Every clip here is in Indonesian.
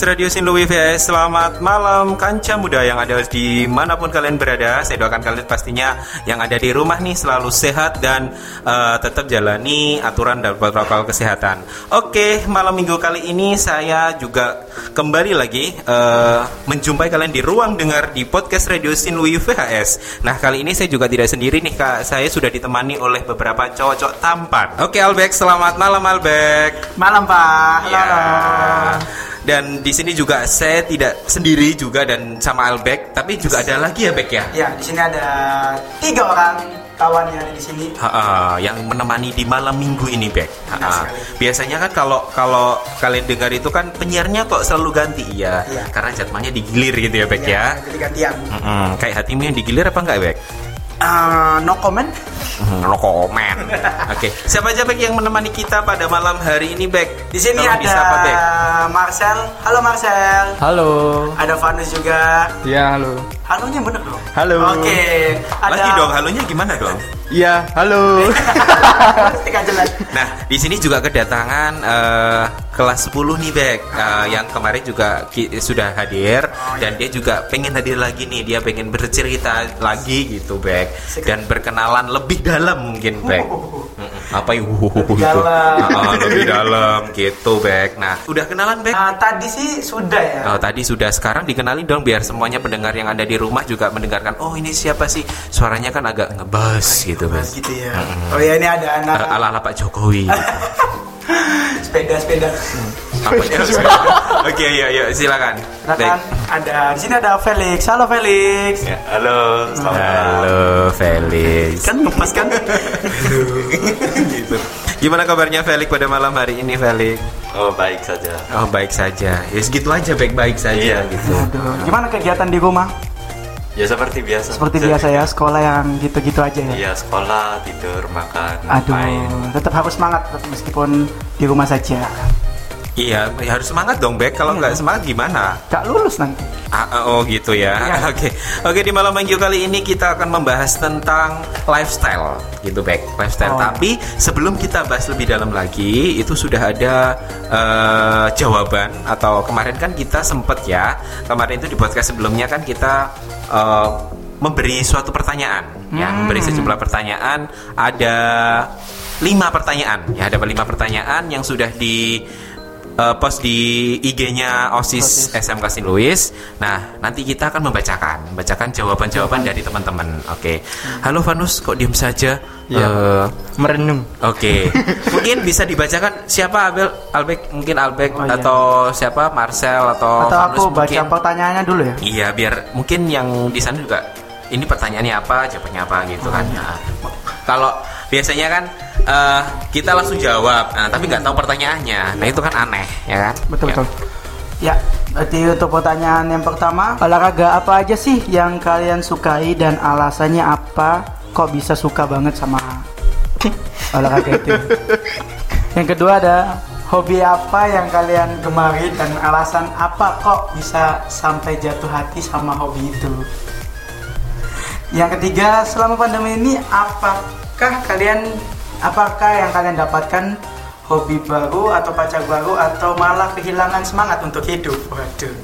Podcast Radio Sinlui VS Selamat malam Kanca muda yang ada di mana pun kalian berada. Saya doakan kalian pastinya yang ada di rumah nih Selalu sehat dan uh, tetap jalani aturan dan protokol kesehatan. Oke malam minggu kali ini saya juga kembali lagi uh, Menjumpai kalian di ruang dengar di Podcast Radio Sinlui VHS Nah kali ini saya juga tidak sendiri nih kak. Saya sudah ditemani oleh beberapa cowok-cowok tampan. Oke Albek selamat malam Albek Malam Pak. Ya. Dan di sini juga saya tidak sendiri juga dan sama Albek, tapi juga ada lagi ya Bek ya. Ya, di sini ada tiga orang kawan yang ada di sini. Ha, ha, yang menemani di malam minggu ini Bek. Ha, ha. Biasanya kan kalau kalau kalian dengar itu kan penyiarnya kok selalu ganti ya, Iya. karena jadwalnya digilir gitu ya Bek ya. Jadi gantian. Mm-mm. Kayak hatimu yang digilir apa enggak Bek? Eh, no comment. Hmm, No komen. Oke, siapa aja Bek yang menemani kita pada malam hari ini Bek? Di sini Tolong ada Bek. Marcel. Halo Marcel. Halo. Ada Vanus juga. Ya, halo. Halonya bener dong. Halo. Oke. Ada Lagi dong, halonya gimana dong? Iya, halo. Nah, di sini juga kedatangan eh, kelas 10 nih, Bek. Eh, yang kemarin juga sudah hadir dan dia juga pengen hadir lagi nih. Dia pengen bercerita lagi gitu, Bek. Dan berkenalan lebih dalam mungkin, Bek. Apa yang Lebih dalam. Ah, lebih dalam gitu, Bek. Nah, udah kenalan, Bek? Eh, tadi sih sudah ya. Oh, tadi sudah sekarang dikenalin dong biar semuanya pendengar yang ada di rumah juga mendengarkan. Oh, ini siapa sih? Suaranya kan agak ngebas gitu, Bek. Gitu ya. Oh ya ini ada anak Eh, ala-ala Pak Jokowi. gitu. sepeda-sepeda. Apa ya? Oke, ya, ya, silakan. Silakan. Ada di sini ada Felix. Halo Felix. Ya, halo, Halo, Felix. Kan ngepas kan? gitu. Gimana kabarnya Felix pada malam hari ini, Felix? Oh baik saja. Oh, baik saja. Ya segitu aja, baik-baik saja Iya. gitu. Aduh, gimana kegiatan di rumah? Ya seperti biasa. Seperti biasa ya, sekolah yang gitu-gitu aja ya. Iya sekolah tidur makan Aduh, main. tetap harus semangat meskipun di rumah saja. Iya, ya harus semangat dong, Bek. Kalau nggak semangat gimana? Gak lulus nanti. Ah, ah, oh gitu ya. Iya. Oke. Oke, di malam minggu kali ini kita akan membahas tentang lifestyle gitu, Bek. Lifestyle. Oh. Tapi sebelum kita bahas lebih dalam lagi, itu sudah ada eh, jawaban atau kemarin kan kita sempet ya. Kemarin itu di podcast sebelumnya kan kita eh, memberi suatu pertanyaan, ya, Hmm. memberi sejumlah pertanyaan. Ada lima pertanyaan, ya, ada lima pertanyaan yang sudah di eh, post di IG-nya OSIS SMK St. Louis. Nah, nanti kita akan membacakan, membacakan jawaban-jawaban dari teman-teman. Oke. Halo Vanus, kok diem saja? Iya. Eh, Merenung. Oke. Mungkin bisa dibacakan siapa Abel, Albek, mungkin Albek Oh, iya. atau siapa Marcel atau Atau Vanus aku baca mungkin. pertanyaannya dulu ya. Iya, biar mungkin yang di sana juga ini pertanyaannya apa, jawabannya apa gitu kan. iya. Nah, kalau biasanya kan eh, kita langsung jawab, nah, tapi nggak tahu pertanyaannya. Nah, itu kan aneh, ya kan? Betul Ya. betul. Ya, berarti untuk pertanyaan yang pertama, olahraga apa aja sih yang kalian sukai dan alasannya apa? Kok bisa suka banget sama olahraga itu? yang kedua ada hobi apa yang kalian gemari dan alasan apa kok bisa sampai jatuh hati sama hobi itu? Yang ketiga, selama pandemi ini apakah kalian apakah yang kalian dapatkan hobi baru atau pacar baru atau malah kehilangan semangat untuk hidup? Waduh.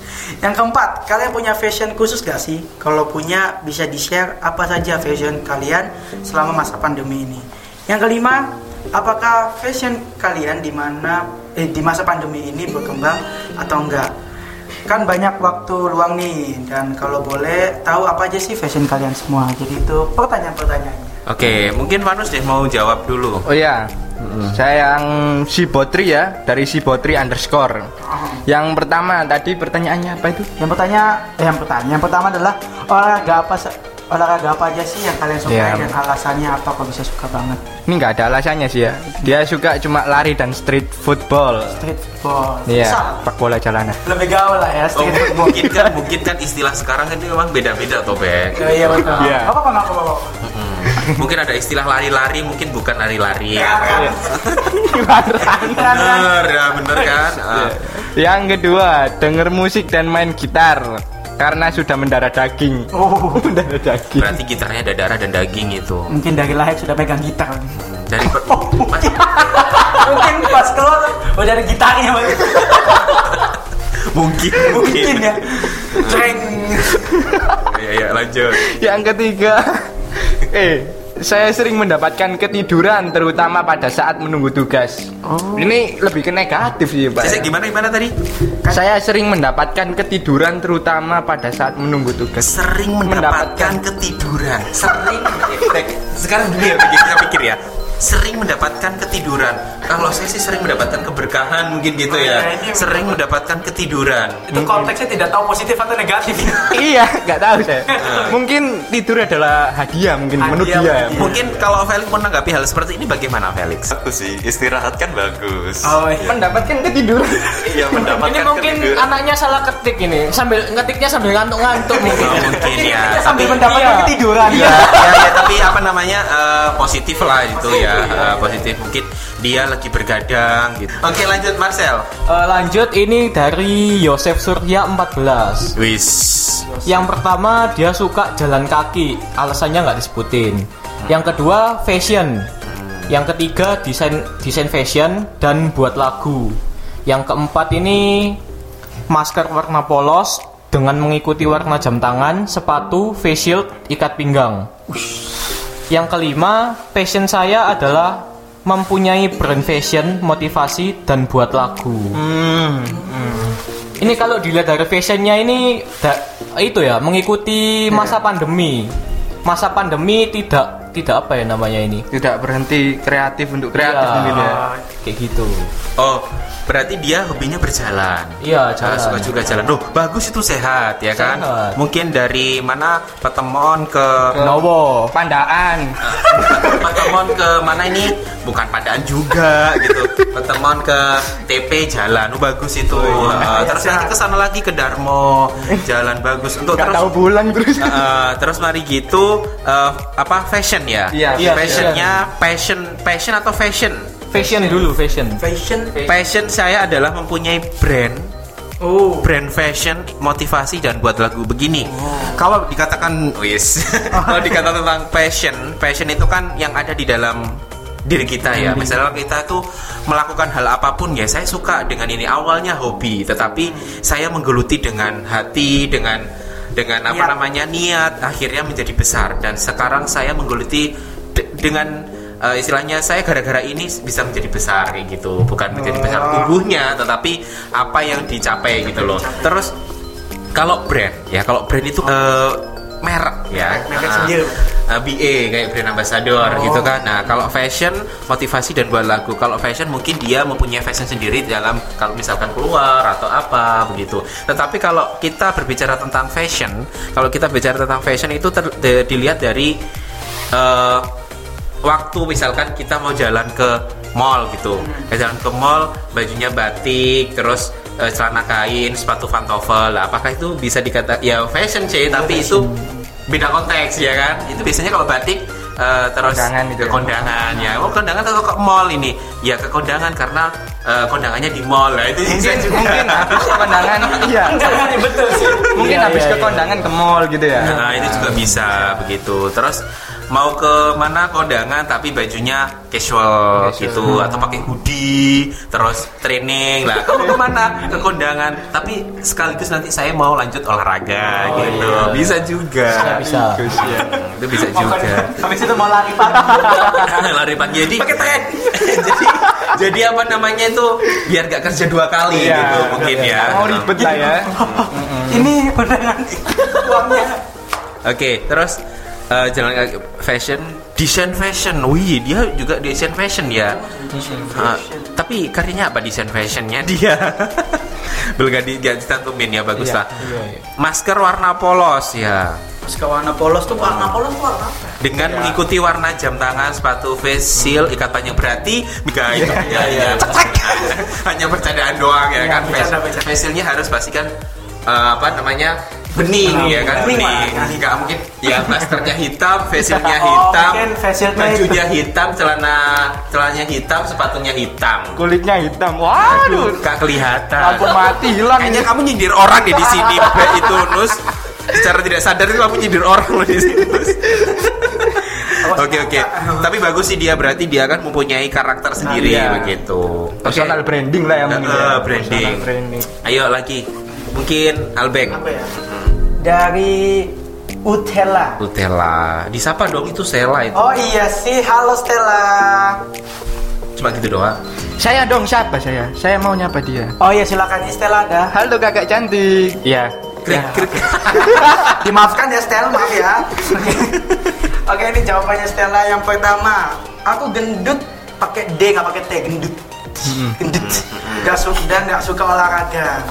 Yang keempat, kalian punya fashion khusus gak sih? Kalau punya bisa di-share apa saja fashion kalian selama masa pandemi ini. Yang kelima, apakah fashion kalian di mana eh, di masa pandemi ini berkembang atau enggak? kan banyak waktu luang nih dan kalau boleh tahu apa aja sih fashion kalian semua jadi itu pertanyaan-pertanyaannya Oke, mungkin Vanus deh mau jawab dulu. Oh iya. Saya yang si Botri ya, dari si Botri underscore. Yang pertama tadi pertanyaannya apa itu? yang pertanyaan eh, yang pertanyaan yang pertama adalah olahraga apa olahraga apa aja sih yang kalian sukai Iya. dan alasannya apa kok bisa suka banget Ini nggak ada alasannya sih ya. Dia suka cuma lari dan street football. street football Iya, sepak bola jalanan. lebih gaul lah ya Oh, street football mungkin kan mungkin kan istilah sekarang kan memang beda-beda toh, Bek. Oh, iya betul Iya. apa apa apa apa. Mungkin ada istilah lari-lari, mungkin bukan lari-lari. Iya. ya kan? Bener, ya bener kan? Ah. Yang kedua, denger musik dan main gitar karena sudah mendarah daging. oh mendarah daging. Berarti gitarnya ada darah dan daging itu. mungkin dari lahir sudah pegang gitar Dari per- Mas- mungkin pas keluar udah ada gitarnya Bang. mungkin Mungkin ya. Ceng. ya ya lanjut Yang ketiga, eh saya sering mendapatkan ketiduran terutama pada saat menunggu tugas. Ini lebih ke negatif sih, Pak. Cek gimana gimana tadi Saya sering mendapatkan ketiduran terutama pada saat menunggu tugas. sering mendapatkan ketiduran sering sekarang gini ya pikir, kita pikir ya sering mendapatkan ketiduran kalau saya sih sering mendapatkan keberkahan mungkin gitu ya Oh, ini- sering mendapatkan ketiduran Itu konteksnya tidak tahu positif atau negatif. iya, nggak tahu saya. mungkin tidur adalah hadiah mungkin menurut Ya, dia. mungkin kalau Felix menanggapi hal seperti ini bagaimana Felix Bagus sih, istirahat kan bagus. Oh iya. Mendapatkan ketiduran. Iya mendapatkan Ini mungkin ketiduran. anaknya salah ketik ini, sambil ngetiknya sambil ngantuk-ngantuk mungkin. Oh, mungkin ya Sambil tapi mendapatkan iya. ketiduran. ya, ya, ya, tapi apa namanya eh, positif lah itu ya Eh, positif mungkin dia lagi bergadang gitu oke lanjut Marcel Eh, lanjut ini dari Yosef Surya 14. wis Yang pertama dia suka jalan kaki, alasannya nggak disebutin. Yang kedua fashion. Yang ketiga desain desain fashion dan buat lagu. Yang keempat ini masker warna polos dengan mengikuti warna jam tangan, sepatu, face shield, ikat pinggang. Yang kelima, passion saya adalah mempunyai brand fashion, motivasi dan buat lagu. Ini kalau dilihat dari fashionnya ini da- itu ya mengikuti masa pandemi. Masa pandemi tidak tidak apa ya namanya ini? Tidak berhenti kreatif untuk kreatif Iya, mungkin ya. Kayak gitu. oh berarti dia hobinya berjalan Iya, Ah, jalan. suka juga jalan. Loh, bagus itu sehat ya kan? Sehat. Mungkin dari mana petemon ke Nowo. Pandaan. petemon ke mana ini? Bukan padaan juga gitu. Petemon ke TP jalan. Oh, bagus itu. Ah, terus nanti ke sana lagi ke Darmo. Jalan bagus untuk Nggak terus tahu bulan terus. Uh, terus mari gitu uh, apa fashion ya? Iya, Iya, Fashionnya passion passion atau fashion? Fashion dulu, fashion. Fashion. Passion saya adalah mempunyai brand Oh. brand fashion, motivasi dan buat lagu begini. Kalau dikatakan wis, kalau dikatakan tentang passion, passion itu kan yang ada di dalam diri kita ya. Misalnya kita tuh melakukan hal apa pun ya, saya suka dengan ini. Awalnya hobi, tetapi saya menggeluti dengan hati, dengan dengan apa Niat. namanya niat, akhirnya menjadi besar. Dan sekarang saya menggeluti de- dengan eh, istilahnya saya gara-gara ini bisa menjadi besar kayak gitu. Bukan menjadi besar tubuhnya tetapi apa yang dicapai gitu loh. Terus kalau brand ya kalau brand itu eh, merek ya. Merek sendiri. ah, BA kayak brand ambassador Oh. gitu kan. Nah kalau fashion motivasi dan buat lagu. Kalau fashion mungkin dia mempunyai fashion sendiri dalam kalau misalkan keluar atau apa begitu. Tetapi kalau kita berbicara tentang fashion kalau kita bicara tentang fashion itu ter- de- dilihat dari eh, waktu misalkan kita mau jalan ke mall gitu Ya, jalan ke mall bajunya batik terus eh, celana kain sepatu pantofel lah apakah itu bisa dikata ya fashion sih tapi itu beda konteks ya kan itu biasanya kalau batik eh, terus Kondangan gitu ke ya. kondangan ya oh kondangan atau ke mall ini ya ke kondangan karena eh, kondangannya di mall lah itu bisa Mungkin juga mungkin habis ke kondangan iya. betul sih. Mungkin Iya, habis iya, ke iya. kondangan ke mall gitu ya. Nah, itu juga bisa begitu. Terus mau ke mana kondangan tapi bajunya casual, gitu atau pakai hoodie, terus training lah. Kamu ke mana? Ke kondangan, tapi sekaligus nanti saya mau lanjut olahraga gitu. Bisa juga. Bisa. Itu bisa juga. Habis itu mau lari pagi. lari pagi jadi jadi jadi apa namanya itu biar gak kerja dua kali Iya, gitu mungkin ya Mau ribet lah ya. Ini kondangan uangnya. Oke, terus eh, jalan kaki fashion, desain fashion. Wih, dia juga desain fashion ya. Ah, tapi karyanya apa desain fashionnya dia? Belum gak di, gak ditantumin ya, bagus lah. Masker warna polos ya. Ke warna polos tuh warna polos tuh warna apa? Dengan mengikuti warna jam tangan, sepatu face shield, ikat panjang berarti, enggak itu hanya, hanya, hanya bercandaan doang ya kan. Face, face shieldnya harus pastikan eh, apa namanya bening ya kan Bening, nggak mungkin ya maskernya hitam face shieldnya Oh, hitam shieldnya bajunya hitam celana celananya hitam sepatunya hitam Kulitnya hitam. Waduh. gak kelihatan Lampu mati hilang kayaknya ini. kamu nyindir orang deh di sini itu Nus secara tidak sadar itu kamu nyindir orang loh di sini Nus. Oke oke. Tapi bagus sih dia berarti dia kan mempunyai karakter sendiri Iya. begitu. Personal branding lah yang. Eh, ya. branding. Personal branding. Ayo lagi. Mungkin Albek. Apa ya? Dari Utella. Nutella. Disapa dong itu Stella itu. Oh iya sih, halo Stella. Cuma gitu doang. Saya dong siapa saya? Saya mau nyapa dia. Oh iya silakan ini Stella ada. Halo kakak cantik. Iya. Krik, krik. Dimaafkan ya Stella, maaf ya. Oke. Oke, ini jawabannya Stella yang pertama. Aku gendut pakai D nggak pakai T, gendut. Gendut. Gak suka dan nggak suka olahraga.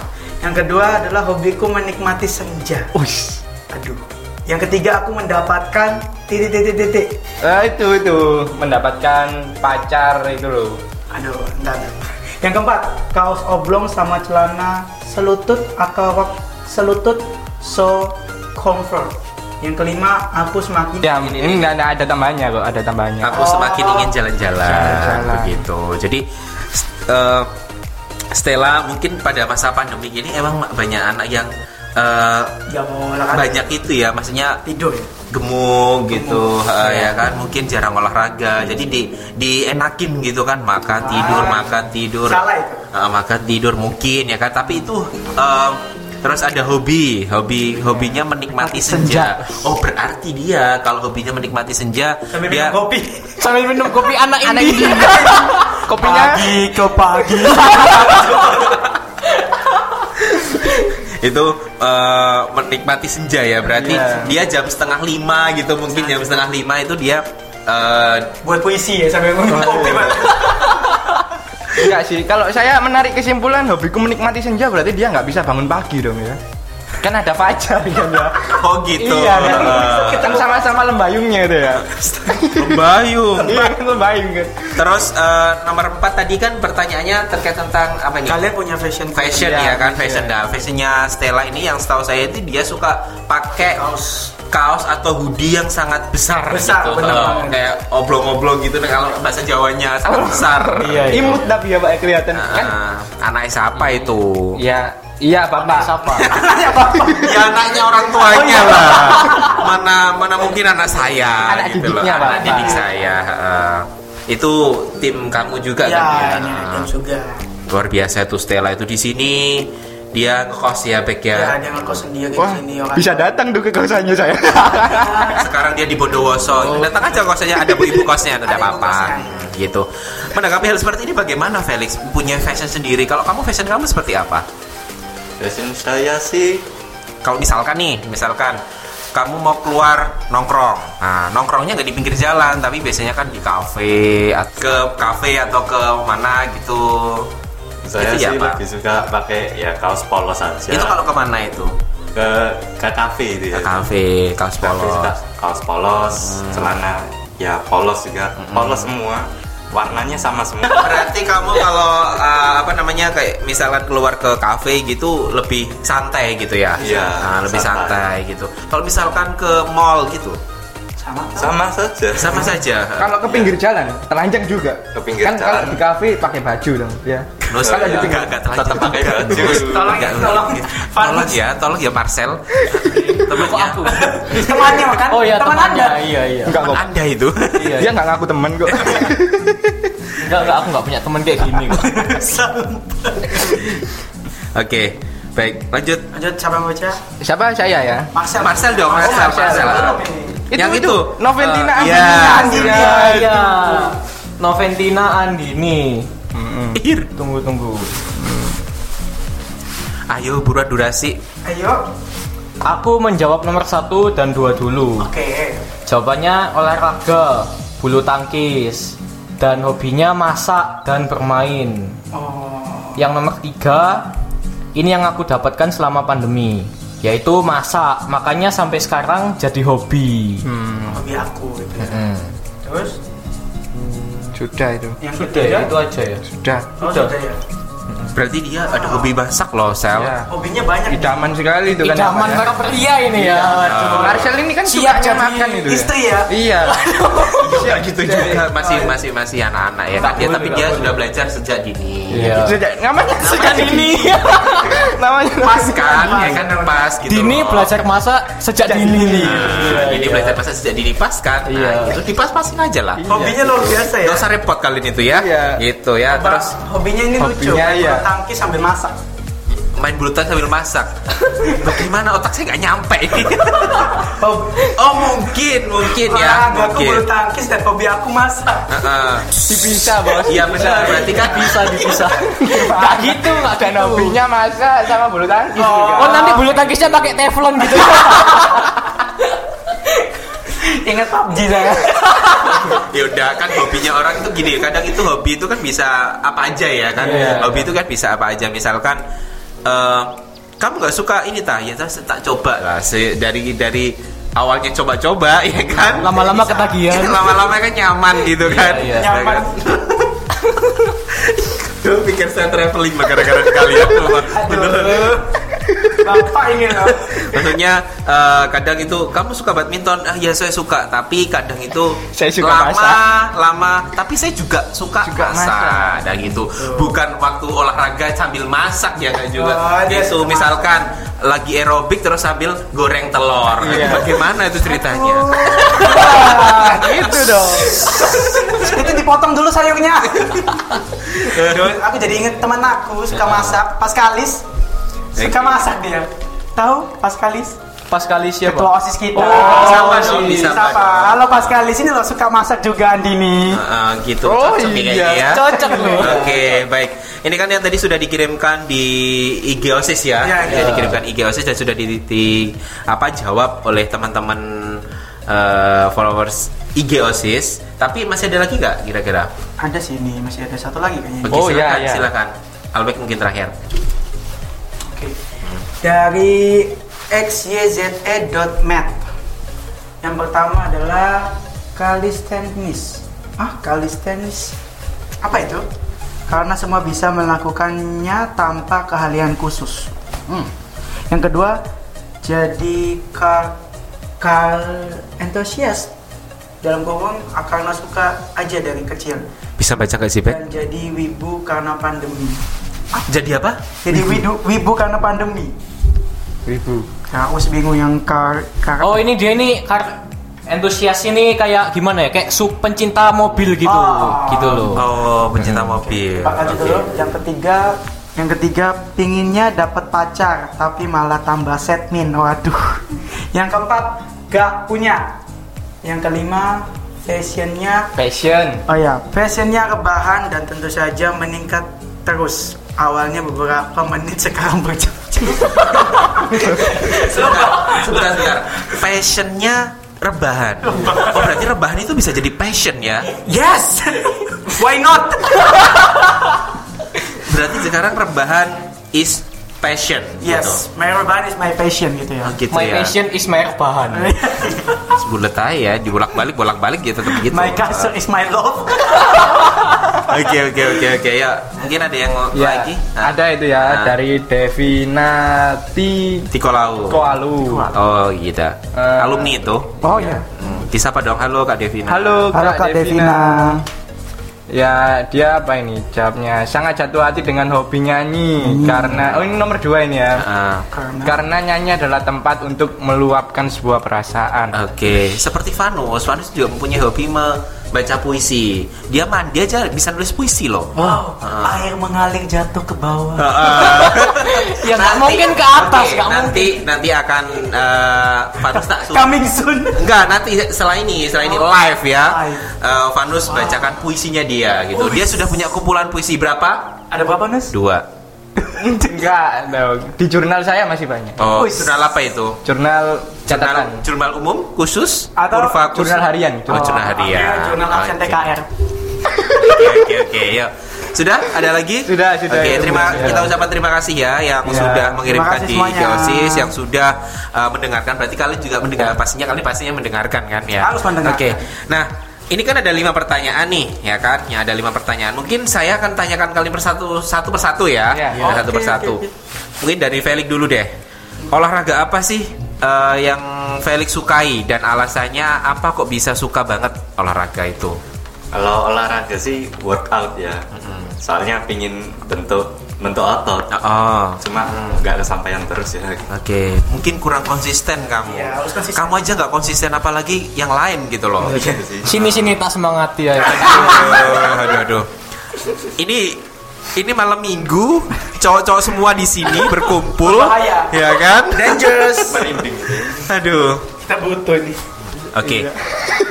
Yang kedua adalah hobiku menikmati senja. Ush. Aduh. Yang ketiga aku mendapatkan titik titik titik. Eh, itu itu mendapatkan pacar itu loh. Aduh, entar, entar. Yang keempat, kaos oblong sama celana selutut atau selutut so comfort. Yang kelima, aku semakin Ya, ini nggak nggak ada tambahnya kok, ada tambahnya. Aku semakin ingin jalan-jalan Jalan-jalan. begitu. Jadi eh, Stella mungkin pada masa pandemi ini emang banyak anak yang olahraga. banyak itu ya, maksudnya tidur ya. gemuk gitu eh, ya kan mungkin jarang olahraga jadi di dienakin gitu kan makan tidur makan tidur Salah itu. Eh, makan tidur mungkin ya kan tapi itu eh, terus ada hobi hobi hobinya menikmati senja. oh berarti dia kalau hobinya menikmati senja Sambil dia minum kopi. Sambil minum kopi anak ini. Kopinya ke pagi. itu eh, menikmati senja ya berarti Iya. dia jam setengah lima gitu mungkin jam setengah lima itu dia eh, Buat puisi ya sambil minum kopi. Enggak sih. Kalau saya menarik kesimpulan hobiku menikmati senja berarti dia nggak bisa bangun pagi dong ya. Kan ada fajar kan ya. oh gitu Iya kan. Kita sama-sama lembayungnya itu ya. Bayung Iya kan lembayung kan. Terus eh, nomor 4 tadi kan pertanyaannya terkait tentang apa nih? Kalian punya fashion fashion Iya, ya kan fashion. fashion nah fashionnya Stella ini yang setahu saya itu dia suka pakai kaos kaos atau hoodie yang sangat besar, Besar, gitu bener banget. kayak oblong-oblong gitu nah, kalau bahasa Jawanya sangat besar Iya, iya. Imut tapi ya Pak kelihatan kan. Nah, anak siapa itu Ya, iya Bapak. Siapa? ya anaknya orang tuanya lah mana mana mungkin anak saya Anak gitu loh didiknya, anak Bapak. didik saya Eh, itu tim kamu juga Ya, kan ini ya? dan juga. luar biasa tuh Stella itu di sini dia ngekos ya Bek Ya, ya dia ngekos sendiri di Wah, sini orang. bisa datang tuh ke kosannya saya. sekarang dia di Bondowoso. Datang aja kosnya ada bu ibu kosnya Oh. ada Ada apa-apa. gitu. Menanggapi hal seperti ini bagaimana Felix punya fashion sendiri? Kalau kamu fashion kamu seperti apa? Fashion saya sih kalau misalkan nih misalkan kamu mau keluar nongkrong. Nah nongkrongnya nggak di pinggir jalan tapi biasanya kan di kafe ke kafe atau ke mana gitu saya ya, sih Pak? lebih suka pakai ya kaos polos aja. itu kalau ke mana itu ke ke kafe itu ke ya. kafe kaos Kafe polos suka kaos polos, celana ya polos juga, polos semua. Warnanya sama semua. Berarti kamu kalau uh, apa namanya kayak misalkan keluar ke kafe gitu lebih santai gitu ya? Iya, Nah, lebih santai. santai. gitu. Kalau misalkan ke mall gitu, Sama. sama saja. sama saja. Kalau ke pinggir jalan, telanjang juga. Ke pinggir kan kalau jalan. di kafe pakai baju dong, ya. Nus, Oh, iya. enggak, enggak telanjang Tetap pakai baju. Tolong, Enggak, tolong. tolong ya, tolong ya Marcel. Temennya Kok aku? Temannya kan? Oh iya teman temannya. Anda. Iya iya. Enggak teman kok. Anda itu. Iya. Dia nggak ngaku temen kok. Enggak enggak aku enggak punya teman kayak gini kok. Oke, baik. Lanjut. Lanjut siapa yang baca? Siapa saya ya? Marcel. Marcel dong, Oh, Marcel, Marcel. Ini. Yang itu. Noventina Eh, Andini. iya. Andini. Iya iya. Noventina Andini. Ir. Tunggu tunggu. Ayo buruan durasi. Ayo. Aku menjawab nomor satu dan dua dulu. Oke. Jawabannya olahraga, bulu tangkis, dan hobinya masak dan bermain. Oh. Yang nomor tiga, ini yang aku dapatkan selama pandemi, yaitu masak. Makanya sampai sekarang jadi hobi. Hobi aku gitu. ya. Hmm. Terus Sudah itu. yang Sudah ya, itu aja ya. Sudah. Oh, Sudah. sudah ya. Berarti dia ada hobi masak loh, Sel. Ya. Hobinya banyak. Idaman sekali itu kan. Idaman namanya. para pria ini ya. Aduh. Marcel ini kan Siap jadi makan itu. ya. istri ya. Iya. Enggak gitu juga masih masih masih anak-anak ya kan dia tapi dia sudah belajar sejak dini. Iya. Sejak ngapain sejak Sejak ini? ini. Namanya pas kan ya kan pas gitu Dini belajar masak sejak dini. Nah, ini belajar bahasa sejak dini pas kan Iya. nah, itu dipas-pasin aja lah Hobinya luar biasa ya. Gak usah repot kalian itu ya Iya. gitu ya terus hobinya ini lucu. Hobinya, iya. Bulu tangkis sambil masak. main bulu tangkis sambil masak bagaimana otak saya nggak nyampe Hobi oh mungkin mungkin ya olahraga aku mungkin bulu tangkis dan hobi aku masak. Heeh. dipisah bos. iya benar berarti kan Bisa dipisah. Gak gitu, gak ada hobinya masa sama bulu tangkis. juga. Oh nanti bulu tangkisnya pakai teflon gitu. Ingat PUBG saya. ya udah kan hobinya orang itu gini kadang itu hobi itu kan bisa apa aja ya kan Iya. hobi itu kan bisa apa aja misalkan eh, kamu nggak suka ini tak ya tak, tak coba lah Se- dari dari awalnya coba-coba ya kan Lama-lama ketagihan. lama-lama kan nyaman gitu kan iya. Ya Nyaman. kan? Gue pikir saya traveling gara-gara kalian beneran Bapak ingin. Maksudnya eh, kadang itu kamu suka badminton, ah ya saya suka, tapi kadang itu Saya suka lama, masak. lama, tapi saya juga suka Juga masak. masak. Dan gitu, bukan waktu olahraga sambil masak ya kan juga. Oh, dia gitu, suka misalkan lagi aerobik terus sambil goreng telur. Iya. Bagaimana itu ceritanya? Gitu dong. Itu dipotong dulu sayurnya. Aku jadi inget teman aku suka masak, Paskalis. Suka masak dia. Tahu Paskalis? Pas kali siapa? Ketua OSIS kita. Oh, sama dong, disapa. dong. Halo Paskalis ini loh suka masak juga Andini. Heeh, gitu. Oh, Cocok iya. ya. Cocok loh. Oke, baik. Ini kan yang tadi sudah dikirimkan di IG OSIS ya. Iya, Sudah iya. dikirimkan IG OSIS dan sudah di, di- apa jawab oleh teman-teman eh, followers IG OSIS. Tapi masih ada lagi nggak kira-kira? Ada sih ini masih ada satu lagi kayaknya. Oke, Oh, silakan, iya, iya. silakan. Albek mungkin terakhir. Dari xyze.mat. Yang pertama adalah calisthenics. Ah, calisthenics. Apa itu? Karena semua bisa melakukannya tanpa keahlian khusus. Hmm. Yang kedua, jadi kar kar entusias dalam kurung karena suka aja dari kecil Bisa baca nggak sih, Bek? dan jadi wibu karena pandemi. Jadi apa? Jadi wibu, wibu karena pandemi. Wibu. Nah, aku bingung yang kar, kar Oh ini dia nih kar entusias ini kayak gimana ya? Kayak su pencinta mobil gitu, Oh. gitu loh. Oh, pencinta mobil. Pak lanjut Oke. dulu. Yang ketiga, yang ketiga pinginnya dapat pacar tapi malah tambah setmin. Waduh. Yang keempat, gak punya. Yang kelima, fashionnya Passion. Oh ya, fashionnya rebahan dan tentu saja meningkat terus. Awalnya beberapa menit sekarang berjam-jam. Sebentar, sebentar. Passionnya rebahan. Oh berarti rebahan itu bisa jadi passion ya? yes, why not? Berarti sekarang rebahan is passion. Yes, my rebahan is my passion gitu ya. Gitu, oh, gitu My ya. passion is my bahan. Sebulet aja ya, dibolak balik bolak balik gitu tetap gitu. My castle is my love. Oke oke oke oke ya. Mungkin ada yang Ya, lagi? Nah, ada itu ya Nah. dari Devinati Tikolau. Koalu. Oh gitu. Eh. Alumni itu. Oh ya. Hmm, disapa dong. Halo Kak Devina. Halo, Halo Kak Devina. Ya, dia apa ini? Jawabnya sangat jatuh hati dengan hobi nyanyi karena oh ini nomor dua ini ya. Ah, Karena Karena nyanyi adalah tempat untuk meluapkan sebuah perasaan. Oke, seperti Vanus, Vanus juga mempunyai hobi membaca puisi. Dia mandi aja bisa nulis puisi loh. Wow, air mengalir jatuh ke bawah. ya nggak mungkin ke atas, nanti nanti akan Vanus tak. Coming soon. Enggak, nanti setelah ini, setelah ini live ya. Eh, Vanus bacakan puisinya dia gitu. Dia sudah punya kumpulan puisi berapa? Ada berapa Nus? Dua. Enggak, dong. di jurnal saya masih banyak. Oh, Wih. jurnal apa itu? Jurnal Jurnal, catatan. jurnal umum khusus Atau kurva khusus? jurnal harian. Oh, jurnal harian. Oke, Jurnal absen Oke. TKR. Oke, oke, oke. Yuk. Sudah? Ada lagi? Sudah, sudah. Oke, Ya, terima sudah. kita ucapkan terima kasih ya yang Ya, sudah mengirimkan di. Geosis yang sudah uh, mendengarkan. Berarti kalian juga mendengar pastinya kalian pastinya mendengarkan kan ya. Harus mendengarkan. Oke. Nah, ini kan ada lima pertanyaan nih, ya kan? Ya ada lima pertanyaan. Mungkin saya akan tanyakan kalian persatu satu persatu ya. Ya. Ya, satu persatu. oke, Mungkin dari Felix dulu deh. Olahraga apa sih uh, yang Felix sukai dan alasannya apa kok bisa suka banget olahraga itu? Kalau olahraga sih workout ya. Soalnya pingin bentuk bentuk otot. Oh, Cuma nggak kesampaian terus ya. Oke, mungkin kurang konsisten kamu. Iya, harus konsisten. Kamu aja nggak konsisten apalagi yang lain gitu loh. Iya sih. Sini sini tak semangati ya. aduh, aduh, aduh. Ini ini malam minggu, cowok-cowok semua di sini berkumpul, Bahaya. ya kan? Dangerous. Aduh. Kita butuh nih. Oke.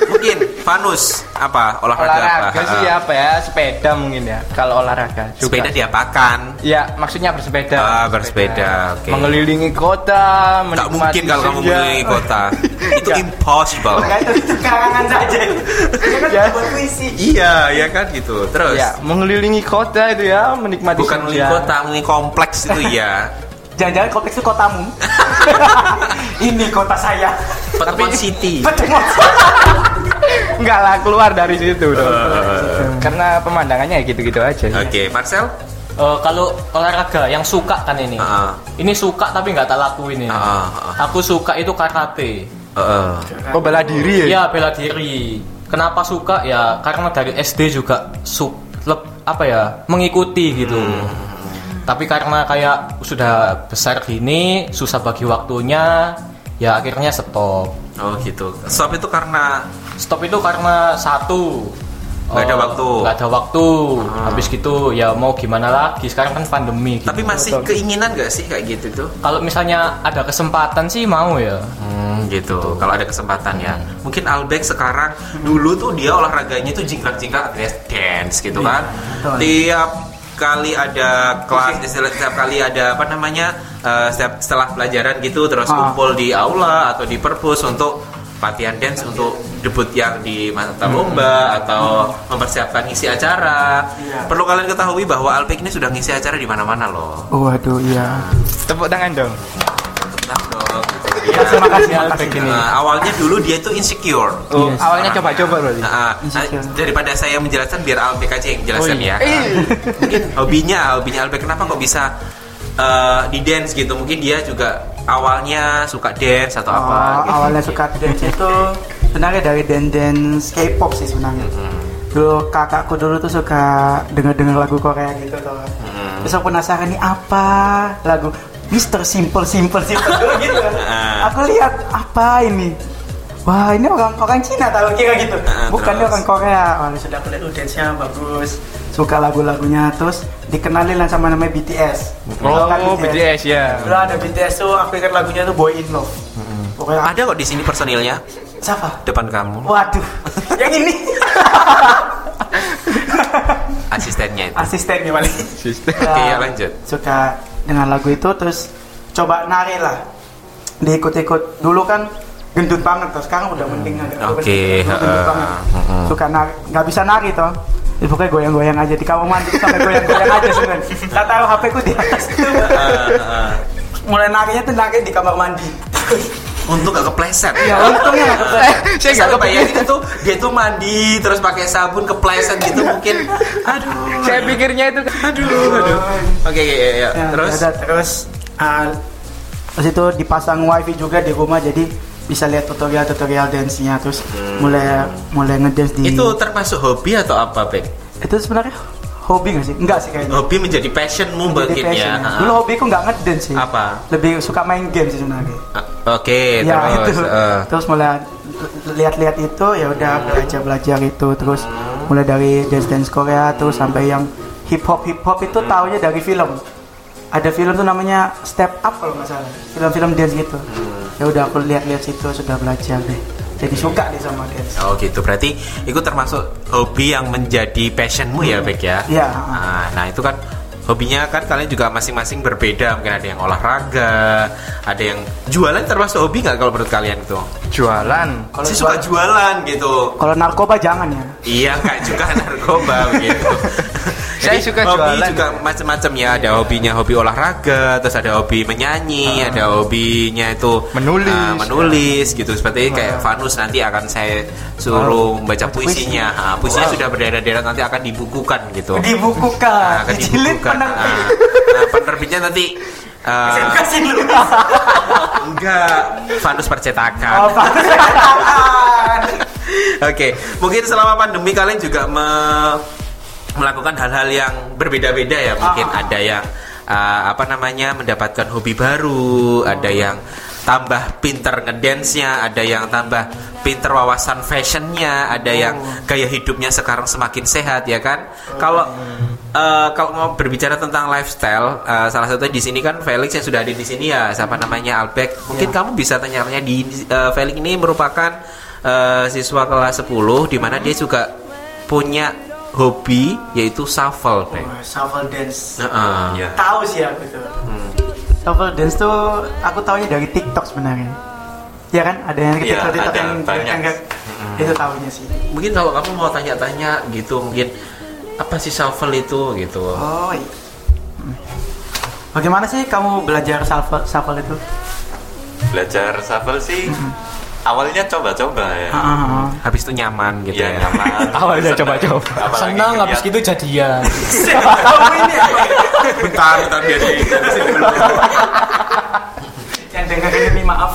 Mungkin Vanus apa olahraga, Olahraga apa? sih apa ya? Sepeda mungkin ya. Kalau olahraga. Juga. Sepeda diapakan? Ya, maksudnya bersepeda. Ah, bersepeda, oke. Mengelilingi kota, menikmati mungkin kalau kamu mengelilingi kota. Itu impossible. Itu, karangan saja. Kan Ya. buat puisi. Iya, ya kan gitu. Terus Ya, mengelilingi kota itu ya, menikmati bukan mengelilingi kota, mengelilingi kompleks itu ya. Jangan-jangan kompleks itu kotamu. Ini kota saya. Pertemuan City. Pertemuan. Enggak lah, keluar dari situ dong. Eh. Karena pemandangannya ya gitu-gitu aja. Oke, Marcel? Eh, kalau olahraga yang suka kan ini. Heeh. Ini suka tapi nggak tak lakuin ini. Heeh, heeh. Aku suka itu karate. Heeh. Oh, bela diri ya? Ya bela diri. Kenapa suka ya? Karena dari SD juga su lep- apa ya mengikuti gitu. Tapi karena kayak sudah besar gini, susah bagi waktunya, ya akhirnya stop. Oh gitu. Stop itu karena Stop itu karena satu Nggak ada eh, waktu. nggak ada waktu. Ah. Habis gitu ya mau gimana lagi? Sekarang kan pandemi. Gitu. tapi masih keinginan gak sih kayak gitu tuh? kalau misalnya ada kesempatan sih mau ya. Hmm, gitu. Kalau ada kesempatan ya. Mungkin Albek sekarang dulu tuh dia olahraganya tuh jingkrak-jingkrak dance, dance gitu kan. betul. Tiap kali ada kelas, istilah setiap kali ada apa namanya eh, setiap setelah pelajaran gitu terus Ah. kumpul di aula atau di perpus untuk latihan dance untuk debut yang di mata lomba atau mempersiapkan ngisi acara. Iya. Perlu kalian ketahui bahwa Albek ini sudah ngisi acara di mana-mana loh. Waduh, iya. Tepuk tangan dong. Nah, dong, Ya, terima kasih, terima kasih. Nah, awalnya dulu dia tuh insecure. Oh, Yes. awalnya coba-coba berarti. Nah, nah, Insecure. daripada saya menjelaskan biar Albek aja yang jelaskan Oh, iya. ya. Mungkin hobinya, hobinya Albek kenapa kok bisa eh, di dance gitu? Mungkin dia juga awalnya suka dance atau apa? Oh, gitu. awalnya suka dance itu sebenarnya dari dance dance K-pop sih sebenarnya. Hmm. Dulu kakakku dulu tuh suka denger-denger lagu Korea gitu tuh. Hmm. Terus aku penasaran nih apa lagu Mister Simple Simple Simple dulu gitu. Ah. aku lihat apa ini? Wah ini orang orang Cina tahu kira gitu. Ah, Bukan terus? orang Korea. Oh sudah aku lihat oh, dance-nya bagus. Suka lagu-lagunya terus dikenalin lah sama namanya BTS. Tahu kan Oh, BTS ya. Dulu ada BTS tuh aku ingat lagunya tuh Boy in Love. Pokoknya Ada kok di sini personilnya siapa? depan kamu, Waduh, yang ini asistennya itu. asistennya paling. Sistem. Oke, ya lanjut. Suka dengan lagu itu terus coba nari lah. Diikut-ikut dulu kan gendut banget tuh. Sekarang udah mending agak Oke, gendut heeh. banget. Heeh. Suka nari, nggak bisa nari toh. Ya, pokoknya goyang-goyang aja di kamar mandi tuh sampai goyang-goyang aja sebenarnya. Lah taruh HP ku di atas itu. Mulai narinya tuh nari di kamar mandi. Untuk gak kepleset. Ya untungnya nggak kepleset. Saya nggak kebayang. itu dia tuh mandi terus pakai sabun kepleset gitu mungkin. Aduh. Saya pikirnya itu Aduh, aduh. Oke, oke, ya, ya. Ya, Terus ada, terus ah, terus itu dipasang wifi juga di rumah jadi bisa lihat tutorial-tutorial dance-nya terus mulai mulai ngedance di Hmm. itu termasuk hobi atau apa, Bek? itu sebenarnya hobi gak sih? Enggak sih kayaknya. Hobi menjadi passionmu Jadi mungkin passion ya. ya. Dulu hobiku nggak ngedance sih. Apa? Lebih suka main game sih sebenarnya. Ah, Oke, ya terus. itu. eh. Terus mulai lihat-lihat itu ya udah belajar belajar itu terus mulai dari dance dance Korea terus sampai yang hip hop hip hop itu taunya dari film. Ada film tuh namanya Step Up kalau nggak salah. Film-film dance gitu. Ya udah aku lihat-lihat situ sudah belajar deh. Jadi suka deh sama dance. Oh gitu, berarti itu termasuk hobi yang menjadi passionmu ya, Bek ya? Iya. Nah, nah, itu kan hobinya kan kalian juga masing-masing berbeda. Mungkin ada yang olahraga, ada yang jualan termasuk hobi nggak kalau menurut kalian itu? jualan. Kalau Saya suka jualan gitu. Kalau narkoba jangan ya. Iya, nggak juga narkoba begitu. Saya Jadi, suka hobi jualan. juga macam-macam ya. Ada hobinya hobi olahraga, terus ada hobi menyanyi, ada hobinya itu Menulis. ah, menulis gitu. Seperti kayak Vanus nanti akan saya suruh membaca puisinya. Ah, puisinya sudah berderet-deret nanti akan dibukukan gitu. Dibukukan, akan dijilid dibukukan. penerbit. Ah, nah, penerbitnya nanti ah, Saya kasih dulu. enggak Vanus percetakan. Oh. Oke, mungkin selama pandemi kalian juga me- melakukan hal-hal yang berbeda-beda ya. Mungkin Ah. ada yang uh, apa namanya mendapatkan hobi baru, ada yang tambah pinter ngedance-nya, ada yang tambah pinter wawasan fashionnya, ada yang gaya hidupnya sekarang semakin sehat ya kan. Kalau uh, kalau mau berbicara tentang lifestyle, uh, salah satu di sini kan Felix yang sudah ada di sini ya, siapa namanya Albek. Mungkin kamu bisa tanya-tanya di uh, Felix ini merupakan uh, siswa kelas 10 di mana dia juga punya hobi yaitu shuffle. Oh, shuffle dance. Heeh. Iya. Tahu sih aku tuh. Shuffle dance tuh aku taunya dari TikTok sebenarnya. Ya kan, ada yang Iya, TikTok TikTok ada, yang banyak. yang nggak- itu tahunya sih. Mungkin kalau kamu mau tanya-tanya gitu, mungkin apa sih shuffle itu gitu. Oh iya. Hmm. Bagaimana sih kamu belajar shuffle, shuffle itu? Belajar shuffle sih awalnya coba-coba ya. Ah, ah, ah. Habis itu nyaman gitu Iya ya. nyaman. Awalnya coba-coba. Senang habis gitu jadian. bentar, bentar biar dulu. Yang dengerin ini maaf.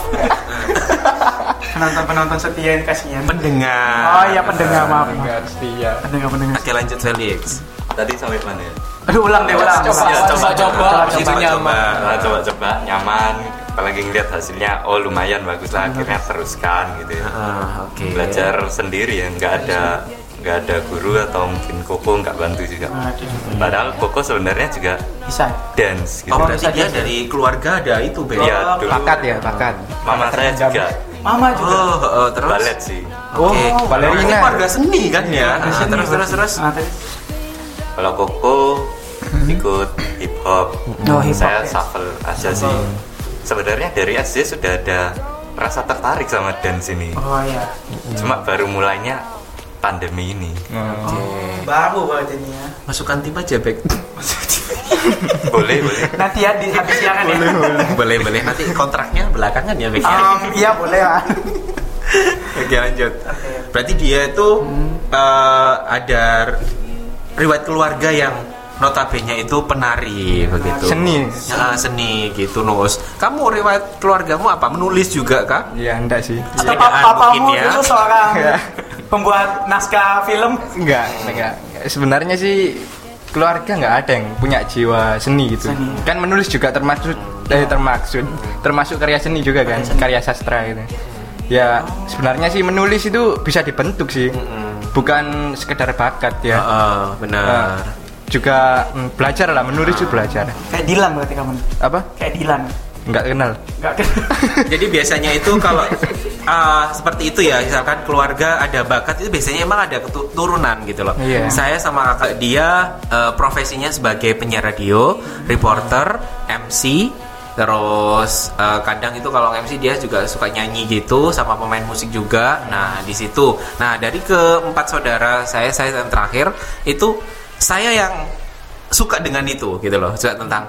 Penonton-penonton setia yang kasihan. Pendengar. Oh iya pendengar maaf. maaf. Dengar setia. Pendengar pendengar. Oke lanjut Felix. Tadi sampai mana ya? Aduh ulang deh ulang. Coba. Ya, coba, coba. Itu Coba, nyaman. coba. Nah, coba-coba nyaman. Apalagi ngeliat hasilnya, oh lumayan bagus lah. Akhirnya teruskan gitu ya. Ah, Oke. Belajar sendiri ya, nggak ada nggak ada guru atau mungkin koko nggak bantu juga. Aduh, Padahal koko sebenarnya juga bisa. dance gitu. Oh bisa dia jadi. dari keluarga ada itu Ben? Iya, dulu Bakat ya, bakat. mama saya juga Mama juga. Oh, oh, terus. balet sih. Oke. Oh, balerina. Berarti keluarga seni kan ya? Ah, sini, terus terus terus. Terus. Kalau koko ikut hip hop, Oh, hip hop, saya ya. shuffle aja sih. Sebenarnya dari SD sudah ada rasa tertarik sama dance ini. Oh iya. Cuma baru mulainya pandemi ini. Baru berarti ini ya. Masukkan tim aja Bek. boleh, boleh. Nanti ya di habis siaran ya. boleh boleh nanti kontraknya belakangan ya Bek. Um, iya boleh lah. Oke lanjut. Berarti dia itu eh, ada riwayat keluarga yang notabene itu penari begitu. Seni. Ya, seni gitu Nus. Kamu riwayat keluargamu apa? Menulis juga kah? Iya, enggak sih. Atau pa- papamu mungkin ya. dulu seorang Iya. pembuat naskah film. Enggak, enggak. Sebenarnya sih keluarga nggak ada yang punya jiwa seni gitu. Seni. Kan menulis juga termasuk eh, termaksud termasuk karya seni juga kan, karya sastra gitu. Ya, sebenarnya sih menulis itu bisa dibentuk sih. Bukan sekedar bakat ya. Heeh, benar. Nah, juga mm, belajar lah menulis itu belajar. Kayak Dilan berarti kamu. Apa? Kayak Dilan. Enggak kenal. Enggak kan? Jadi biasanya itu kalau uh, seperti itu ya, misalkan keluarga ada bakat itu biasanya emang ada keturunan gitu loh. Iya. Saya sama kakak dia uh, profesinya sebagai penyiar radio, reporter, MC, terus uh, kadang itu kalau MC dia juga suka nyanyi gitu sama pemain musik juga. Nah di situ, nah dari keempat saudara saya, saya yang terakhir itu saya yang suka dengan itu gitu loh, suka tentang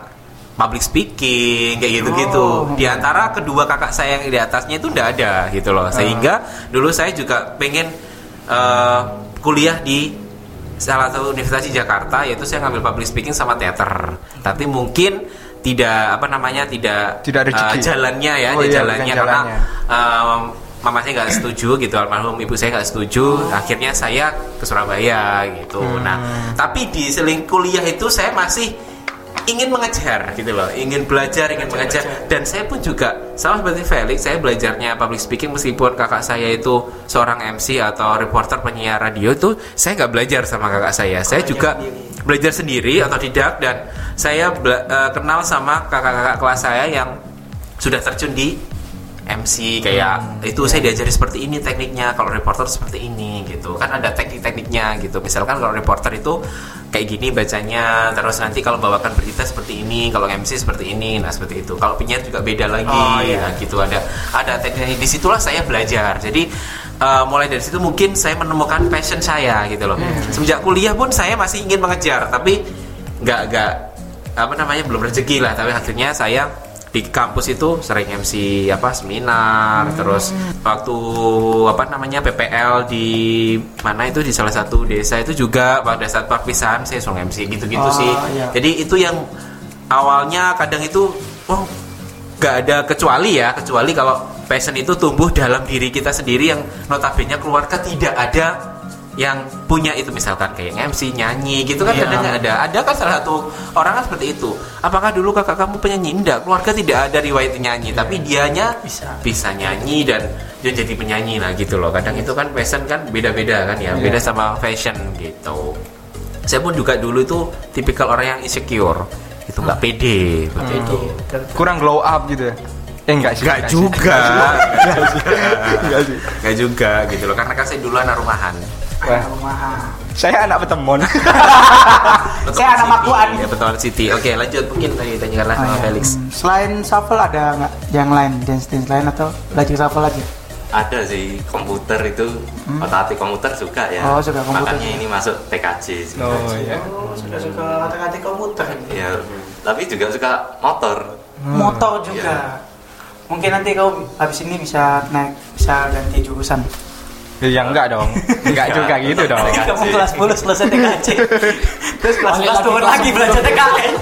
public speaking kayak gitu-gitu. Oh. Di antara kedua kakak saya yang di atasnya itu udah ada gitu loh. Sehingga dulu saya juga pengen eh, kuliah di salah satu universitas di Jakarta yaitu saya ngambil public speaking sama teater. Tapi mungkin tidak apa namanya tidak Tidak rezeki. eh, jalannya ya, Oh iya, jalannya bukan karena jalannya. Mama saya nggak setuju gitu almarhum ibu saya nggak setuju akhirnya saya ke Surabaya gitu. Hmm. nah tapi di seling kuliah itu saya masih ingin mengejar gitu loh ingin belajar ingin mengejar. dan saya pun juga sama seperti Felix saya belajarnya public speaking meskipun kakak saya itu seorang MC atau reporter penyiar radio itu saya nggak belajar sama kakak saya. Saya juga belajar sendiri atau tidak dan saya eh, kenal sama kakak-kakak kelas saya yang sudah terjun di MC kayak itu saya diajari seperti ini tekniknya kalau reporter seperti ini gitu. Kan ada teknik-tekniknya gitu. Misalkan kalau reporter itu kayak gini bacanya terus nanti kalau bawakan berita seperti ini kalau MC seperti ini nah seperti itu. Kalau penyiar juga beda lagi Oh, iya. nah, gitu. Ada ada teknik di situlah saya belajar. Jadi eh, mulai dari situ mungkin saya menemukan passion saya gitu loh. Semenjak kuliah pun saya masih ingin mengejar tapi nggak nggak apa namanya belum rezeki lah. Tapi akhirnya saya di kampus itu sering MC apa seminar terus waktu apa namanya PPL di mana itu di salah satu desa itu juga pada saat perpisahan saya suruh MC gitu-gitu Oh, sih iya. jadi itu yang awalnya kadang itu oh nggak ada kecuali ya kecuali kalau passion itu tumbuh dalam diri kita sendiri yang notabene keluarga tidak ada yang punya itu misalkan kayak MC nyanyi gitu kan Iya. kadang nggak ada. Ada kan salah satu orang kan seperti itu? Apakah dulu kakak kamu penyanyi enggak keluarga tidak ada riwayat nyanyi tapi dianya Bisa. bisa nyanyi dan dia jadi penyanyi lah gitu loh. Kadang itu kan fashion kan beda-beda kan ya beda sama fashion gitu. Saya pun juga dulu itu tipikal orang yang insecure. Itu nggak pede seperti itu kurang glow up gitu ya? Eh enggak sih. Enggak juga. enggak sih. Enggak juga gitu loh. Karena kan saya dulu anak rumahan Wah, Rumahan. saya anak petemon Saya anak. Makuan. ya betul City oke lanjut mungkin tadi tanyakanlah Oh, sama iya. Felix Hmm, Selain shuffle ada nggak yang lain dance dance lain atau belajar shuffle aja? ada sih komputer itu otak komputer suka ya Oh, suka komputer. makanya ini masuk TKJ sih. oh iya Oh, sudah suka otak-atik komputer. ya tapi juga suka motor Motor juga. Mungkin nanti kau habis ini bisa naik bisa ganti jurusan. Ya enggak dong enggak juga gitu dong Kamu kelas 10 selesai TKC. Terus kelas Balik 11 lagi turun lagi 10. belajar TKN.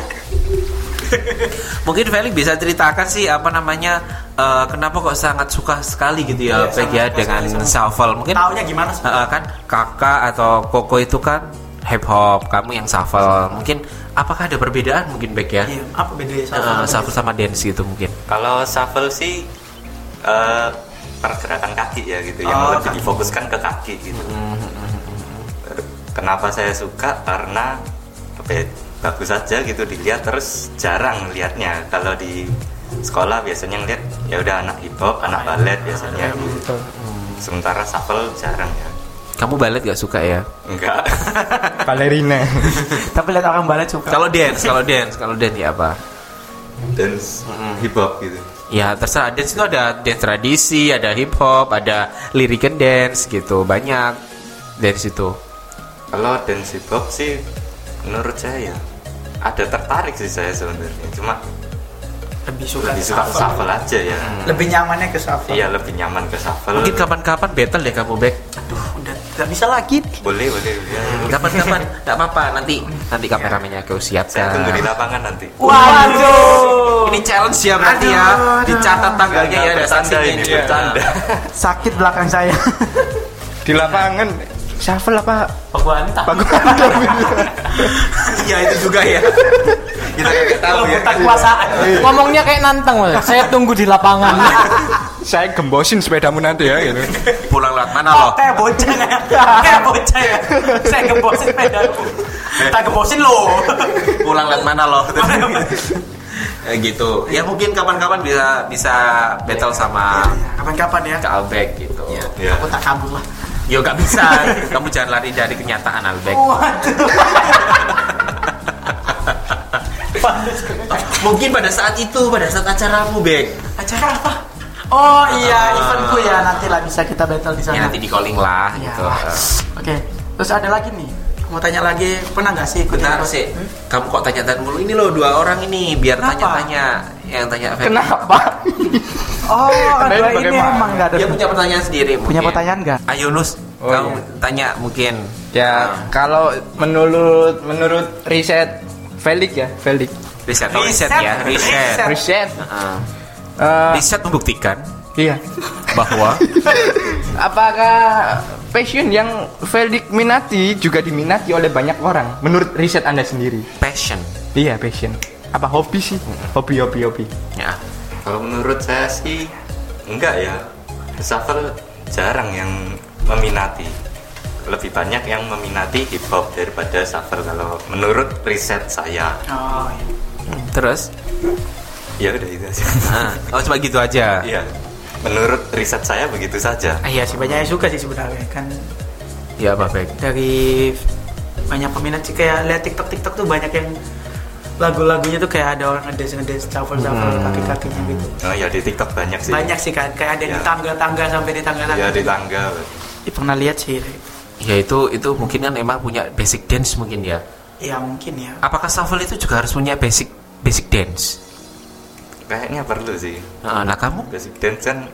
mungkin Felix bisa ceritakan sih apa namanya eh, kenapa kok sangat suka sekali gitu ya Iya, ya sangat suka dengan shuffle mungkin Taunya gimana sih? eh, kan kakak atau koko itu kan hip hop kamu yang shuffle mungkin apakah ada perbedaan mungkin Peg ya Iya, apa bedanya shuffle? shuffle sama dance gitu mungkin kalau shuffle sih eh, pergerakan kaki ya gitu yang Oh, lebih kaki. difokuskan ke kaki gitu. Kenapa saya suka? Karena apa ya, bagus saja gitu dilihat. Terus jarang lihatnya kalau di sekolah biasanya ngeliat ya udah anak hip hop anak balet biasanya. Gitu sementara shuffle jarang ya. Kamu balet gak suka ya? Enggak. Balerina. Tapi lihat orang balet suka. kalau dance kalau dance kalau dance. Ya apa? Dan hip hop gitu Ya terserah dance itu ada dance tradisi, ada hip hop, ada and dance gitu banyak dance itu. Kalau dance hip hop sih menurut saya ya ada tertarik sih saya sebenarnya cuma lebih suka lebih suka shuffle. shuffle aja ya Lebih nyamannya ke shuffle. iya lebih nyaman ke shuffle Mungkin kapan-kapan battle deh kamu back. Aduh, udah nggak bisa lagi. boleh boleh ya. Kapan-kapan, nggak apa-apa nanti nanti kameramennya kau saya tunggu di siapkan. lapangan nanti Waduh. Ini challenge ya berarti ya. Dicatat tanggalnya ya ada sanksinya ini ya. bercanda Sakit belakang saya. di lapangan shuffle apa Paguanta. bagus Iya itu juga ya. Kita nggak tahu ya. Tak kuasaan. Ngomongnya kayak nantang, Mas. Saya tunggu di lapangan. saya gembosin sepedamu nanti ya gitu Pulang lewat mana loh? Kayak bocah ya. Kayak bocah ya. Saya gebosin sepeda. Tak gebosin lo. Pulang lewat mana loh? Ya, gitu. Ya mungkin kapan-kapan bisa bisa battle sama Kapan-kapan ya. Kak Albek gitu. ya Aku tak kabur lah. Yo gak bisa. Kamu jangan lari dari kenyataan Albek. Waduh. Mungkin pada saat itu, pada saat acaramu, Bek. Acara apa? Oh iya, eventku ya. Nanti lah bisa kita battle di sana. Ya nanti di calling lah Ya. gitu. Oke. Terus ada lagi nih. Mau tanya lagi, pernah nggak sih ikut Bentar sih. Kamu kok tanya-tanya mulu ini loh dua orang ini biar Kenapa? tanya-tanya yang tanya Feb. kenapa Oh, Kenapa dua ini bagaimana? emang nggak ada. Dia punya pertanyaan sendiri. Punya mungkin. pertanyaan nggak? Ayo Nus, Oh, kamu iya. tanya mungkin. ya kalau menurut menurut riset Felix ya Felix. Riset, oh, riset, Riset, ya, riset. riset. riset Heeh. eh, riset membuktikan iya. bahwa apakah passion yang Felix minati juga diminati oleh banyak orang? Menurut riset anda sendiri? Passion. iya passion. Apa hobi sih? Hobi hobi hobi. Ya. kalau menurut saya sih enggak ya. Shuffle jarang yang meminati lebih banyak yang meminati hip hop daripada shuffle kalau menurut riset saya Oh, iya. Terus? ya udah itu aja Ah, oh cuma gitu aja. Iya, menurut riset saya begitu saja. Ah, Iya sih banyak yang suka sih sebenarnya kan Ya apa baik. dari banyak peminat sih kayak lihat TikTok TikTok tuh banyak yang lagu-lagunya tuh kayak ada orang ngedance ngedance shuffle shuffle kaki kakinya gitu Oh ya di TikTok banyak sih. banyak sih kan kayak ada di Ya. tangga-tangga sampai di tangga-tangga Ya di tangga. Ih, pernah lihat sih Ya itu itu mungkin kan emang punya basic dance mungkin ya. ya mungkin ya Apakah shuffle itu juga harus punya basic basic dance? Kayaknya perlu sih. Nah, nah kamu? Basic dance kan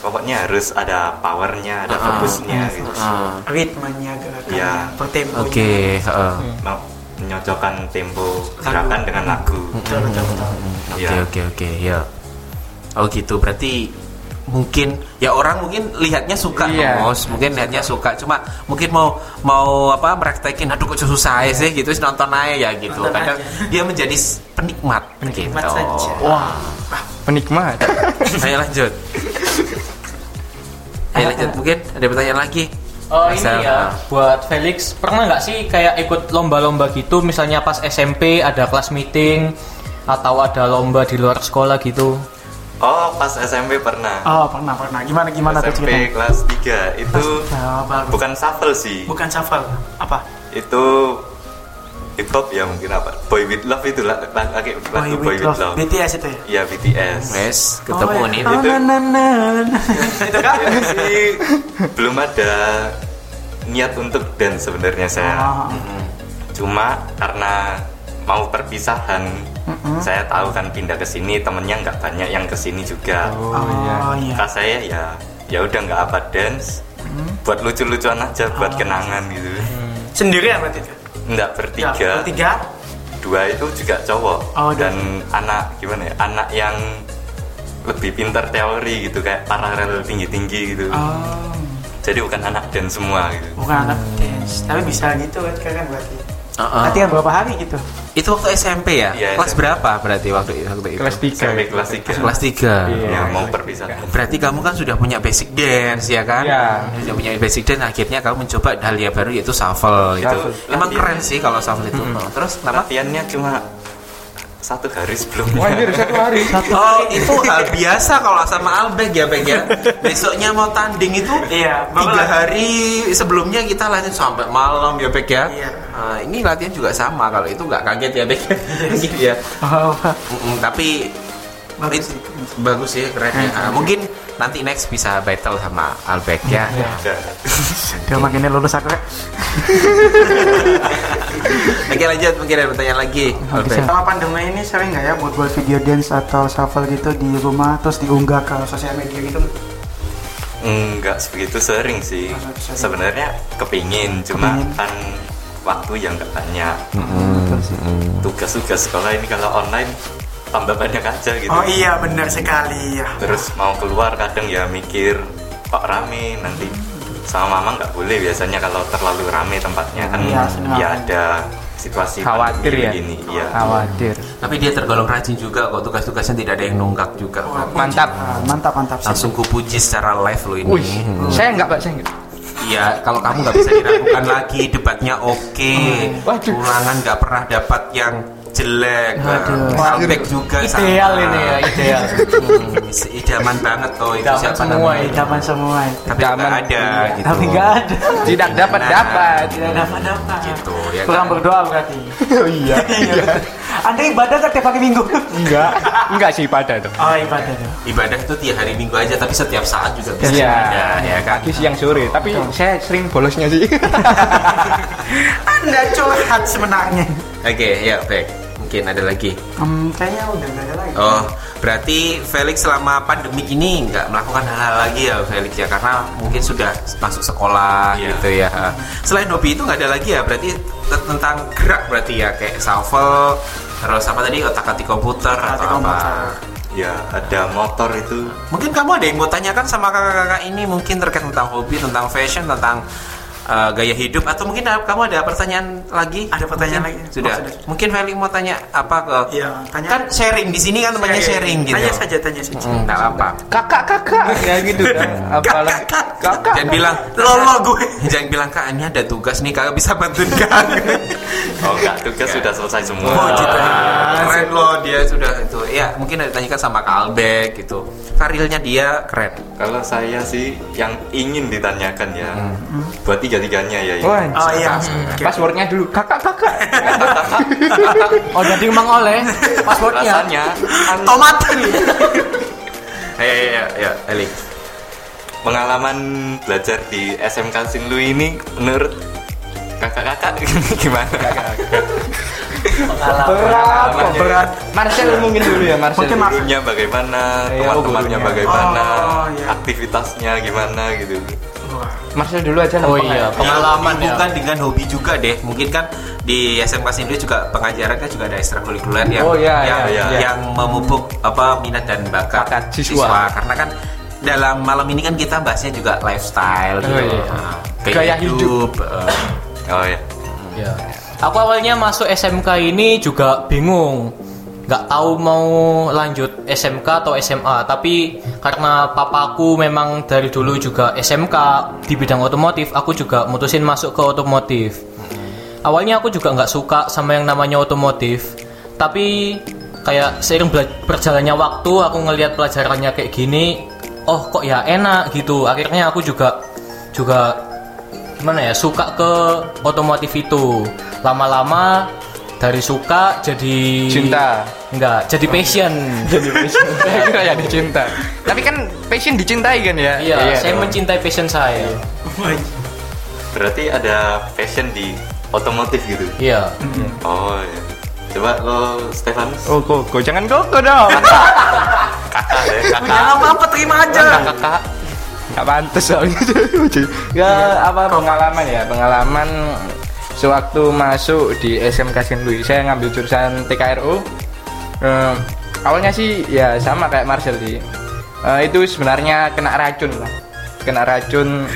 pokoknya harus ada powernya, ada Ah, fokusnya gitu. Ah, ritmenya gerakannya Ya. per temponya Oke, heeh. Mau menyocokkan tempo gerakan dengan lagu. Oke oke oke ya. Oh gitu berarti mungkin ya orang mungkin lihatnya suka Iya. Nos. mungkin lihatnya suka cuma mungkin mau mau apa meraktekin aduh kok susah sih gitu sih nonton aja ya gitu Nonton kadang aja. dia menjadi penikmat, Penikmat gitu. saja. Wah, penikmat. ayo lanjut ayo lanjut mungkin ada pertanyaan lagi Oh ini Masa- ya buat Felix pernah nggak sih kayak ikut lomba-lomba gitu misalnya pas SMP ada kelas meeting atau ada lomba di luar sekolah gitu Oh, pas SMP pernah. Oh pernah pernah. Gimana gimana tuh SMP kelas 3 itu Oh, bagus. bukan shuffle sih. Bukan shuffle. Apa? Itu hip hop ya mungkin apa? Boy with love itu lah lagi lagu Boy with love. BTS itu ya. Iya BTS. Wes ketemu Oh, nih ya. Oh, Itu. na, na, na. itu kan? Sih belum ada niat untuk dance sebenarnya saya. Oh, Cuma karena mau perpisahan, saya tahu kan pindah ke sini temennya nggak banyak yang ke sini juga. oh, iya. Kak saya ya ya udah nggak apa dance, buat lucu-lucuan aja, buat kenangan gitu. Sendirian berarti itu. Nggak bertiga, Ya, bertiga. dua itu juga cowok Oh, dan anak gimana ya, anak yang lebih pintar teori gitu kayak paralel tinggi-tinggi gitu. Oh, Jadi bukan anak dance semua gitu. bukan anak dance, tapi bisa gitu kan kan berarti. Heeh. Latihan berapa hari gitu? itu waktu SMP ya Iya, kelas SMP. berapa berarti waktu itu waktu itu Kelas 3. Sampai kelas 3. kelas 3 Ya mau perpisahan. Berarti kamu kan sudah punya basic dance ya kan? Iya. Sudah punya basic dance akhirnya kamu mencoba hal yang baru yaitu shuffle gitu. Shuffle. Emang Latihan. keren sih kalau shuffle itu. Oh, Terus kenapa? Latihannya cuma satu hari sebelumnya. Wah, anjir satu hari. Oh, itu hal biasa kalau sama Albeg ya, Beg ya. Besoknya mau tanding itu Iya, tiga hari sebelumnya kita latihan sampai malam ya, Beg ya. Iya. Nah, ini latihan juga sama kalau itu nggak kaget ya, Beg. gitu ya. Oh, Mm-mm, tapi Bagus sih. bagus sih keren ya. Ah, mungkin nanti next bisa battle sama Albek ya. Udah. dia makinnya lulus aku ya. Oke lanjut mungkin ada pertanyaan lagi. Albek. Selama pandemi ini sering nggak ya buat buat video dance atau shuffle gitu di rumah terus diunggah ke sosial media gitu? Enggak sebegitu sering sih. Sebenarnya kepingin, cuma Kepingin. kan waktu yang nggak banyak. Sih. Tugas-tugas sekolah ini kalau online tambah banyak aja gitu. Oh iya benar sekali ya. Terus mau keluar kadang ya mikir kok rame nanti sama mama nggak boleh biasanya kalau terlalu rame tempatnya kan senang. ya ada situasi Khawatir ya? begini. Iya. Khawatir. Tapi dia tergolong rajin juga kok tugas-tugasnya tidak ada yang nunggak juga. Mantap. Ah, mantap mantap sih. Langsung kupuji secara live lo ini. Wih, saya enggak, Pak, saya enggak. Iya, kalau kamu nggak bisa diragukan lagi, debatnya oke, Waduh. ulangan nggak pernah dapat yang jelek. Albek juga ideal sama. ini ya ideal Hmm, idaman banget tuh itu Idaman siapa semua namanya? ini. Zaman semua itu. Tapi nggak Idaman. ada gitu. Tapi nggak ada. Tidak dapat Nah. dapat. Tidak dapat dapat. Gitu ya. Kurang kan? berdoa berarti. Oh iya. Anda ibadah kan tiap hari minggu? Enggak. Enggak sih pada tuh. Oh ibadah tuh. Ibadah itu tiap hari minggu aja, tapi setiap saat juga bisa Iya. ibadah, ya kan? Pagi siang sore, tapi saya sering bolosnya sih. Anda curhat sebenarnya. Oke, ya baik. Mungkin ada lagi. Hmm, kayaknya udah nggak ada lagi. Oh, berarti Felix selama pandemi ini nggak melakukan hal-hal lagi ya Felix ya karena mungkin sudah masuk sekolah Iya. gitu ya. Selain hobi itu nggak ada lagi ya berarti tentang gerak berarti ya kayak shuffle terus apa tadi otak-atik komputer Otak-atik atau apa? komputer. Ya ada motor itu Mungkin kamu ada yang mau tanyakan sama kakak-kakak ini mungkin terkait tentang hobi, tentang fashion, tentang uh, gaya hidup atau mungkin ada- kamu ada pertanyaan lagi? Ada pertanyaan Mungkin? lagi? Sudah. Oh, sudah. Mungkin Felix mau tanya apa ke? Iya, tanya. Kan sharing di sini kan temannya sharing gitu. Tanya saja, tanya saja. Hmm, nggak apa. kakak, kakak. Ya gitu kan. Apalah. Kakak. Jangan bilang lolo gue. Jangan bilang kak ini ada tugas nih kakak bisa bantuin kak. Oh enggak, tugas sudah selesai semua Oh gitu. Keren loh dia sudah itu. Ya mungkin ada ditanyakan sama Kak Albek gitu. Karirnya dia keren. Kalau saya sih yang ingin ditanyakan ya Buat tiga-tiganya ya ini. Wah, Oh iya. passwordnya dulu. Kakak, kakak. oh jadi emang oleh passwordnya Rasanya an- Tomat. Ya ya ya, ya Eli. pengalaman belajar di SMK Sinlu ini menurut kakak-kakak gimana? Berat, kok berat. Marcel mungkin dulu ya, Marcel. Mungkin Marcel. Gurunya bagaimana, Iya, teman-temannya bagaimana, Oh, iya. aktivitasnya gimana gitu. Marcel dulu aja oh iya ya. pengalaman ya Bukan dengan hobi juga deh. Mungkin kan di SMK Sindu juga pengajaran kan juga ada ekstrakurikuler yang Oh, iya, yang, iya, iya. yang memupuk apa minat dan bakat, Bakat siswa. Karena kan dalam malam ini kan kita bahasnya juga lifestyle gitu. Oh, iya. Nah, Gaya hidup. eh, Oh ya. Ya. Aku awalnya masuk SMK ini juga bingung, nggak tahu mau lanjut SMK atau SMA. Tapi karena papaku memang dari dulu juga SMK di bidang otomotif, aku juga mutusin masuk ke otomotif. Awalnya aku juga nggak suka sama yang namanya otomotif, tapi kayak seiring berjalannya waktu, aku ngelihat pelajarannya kayak gini, oh kok ya enak gitu. Akhirnya aku juga juga gimana ya suka ke otomotif itu lama-lama dari suka jadi Cinta. enggak jadi passion Jadi passion. Saya kira ya dicinta. Tapi kan passion dicintai kan ya? iya saya mencintai passion saya Berarti ada passion di otomotif gitu. iya Oh ya. Coba lo Stefanus. Oh, kok, kok jangan koko dong. Kakak ya, kakak. Jangan apa-apa terima aja. Kakak. Gak pantas soalnya. Gak apa pengalaman ya, pengalaman sewaktu masuk di SMK Saint Louis. Saya ngambil jurusan TKRU. Eh, awalnya sih ya sama kayak Marcel sih. Eh, itu sebenarnya kena racun lah. Kena racun.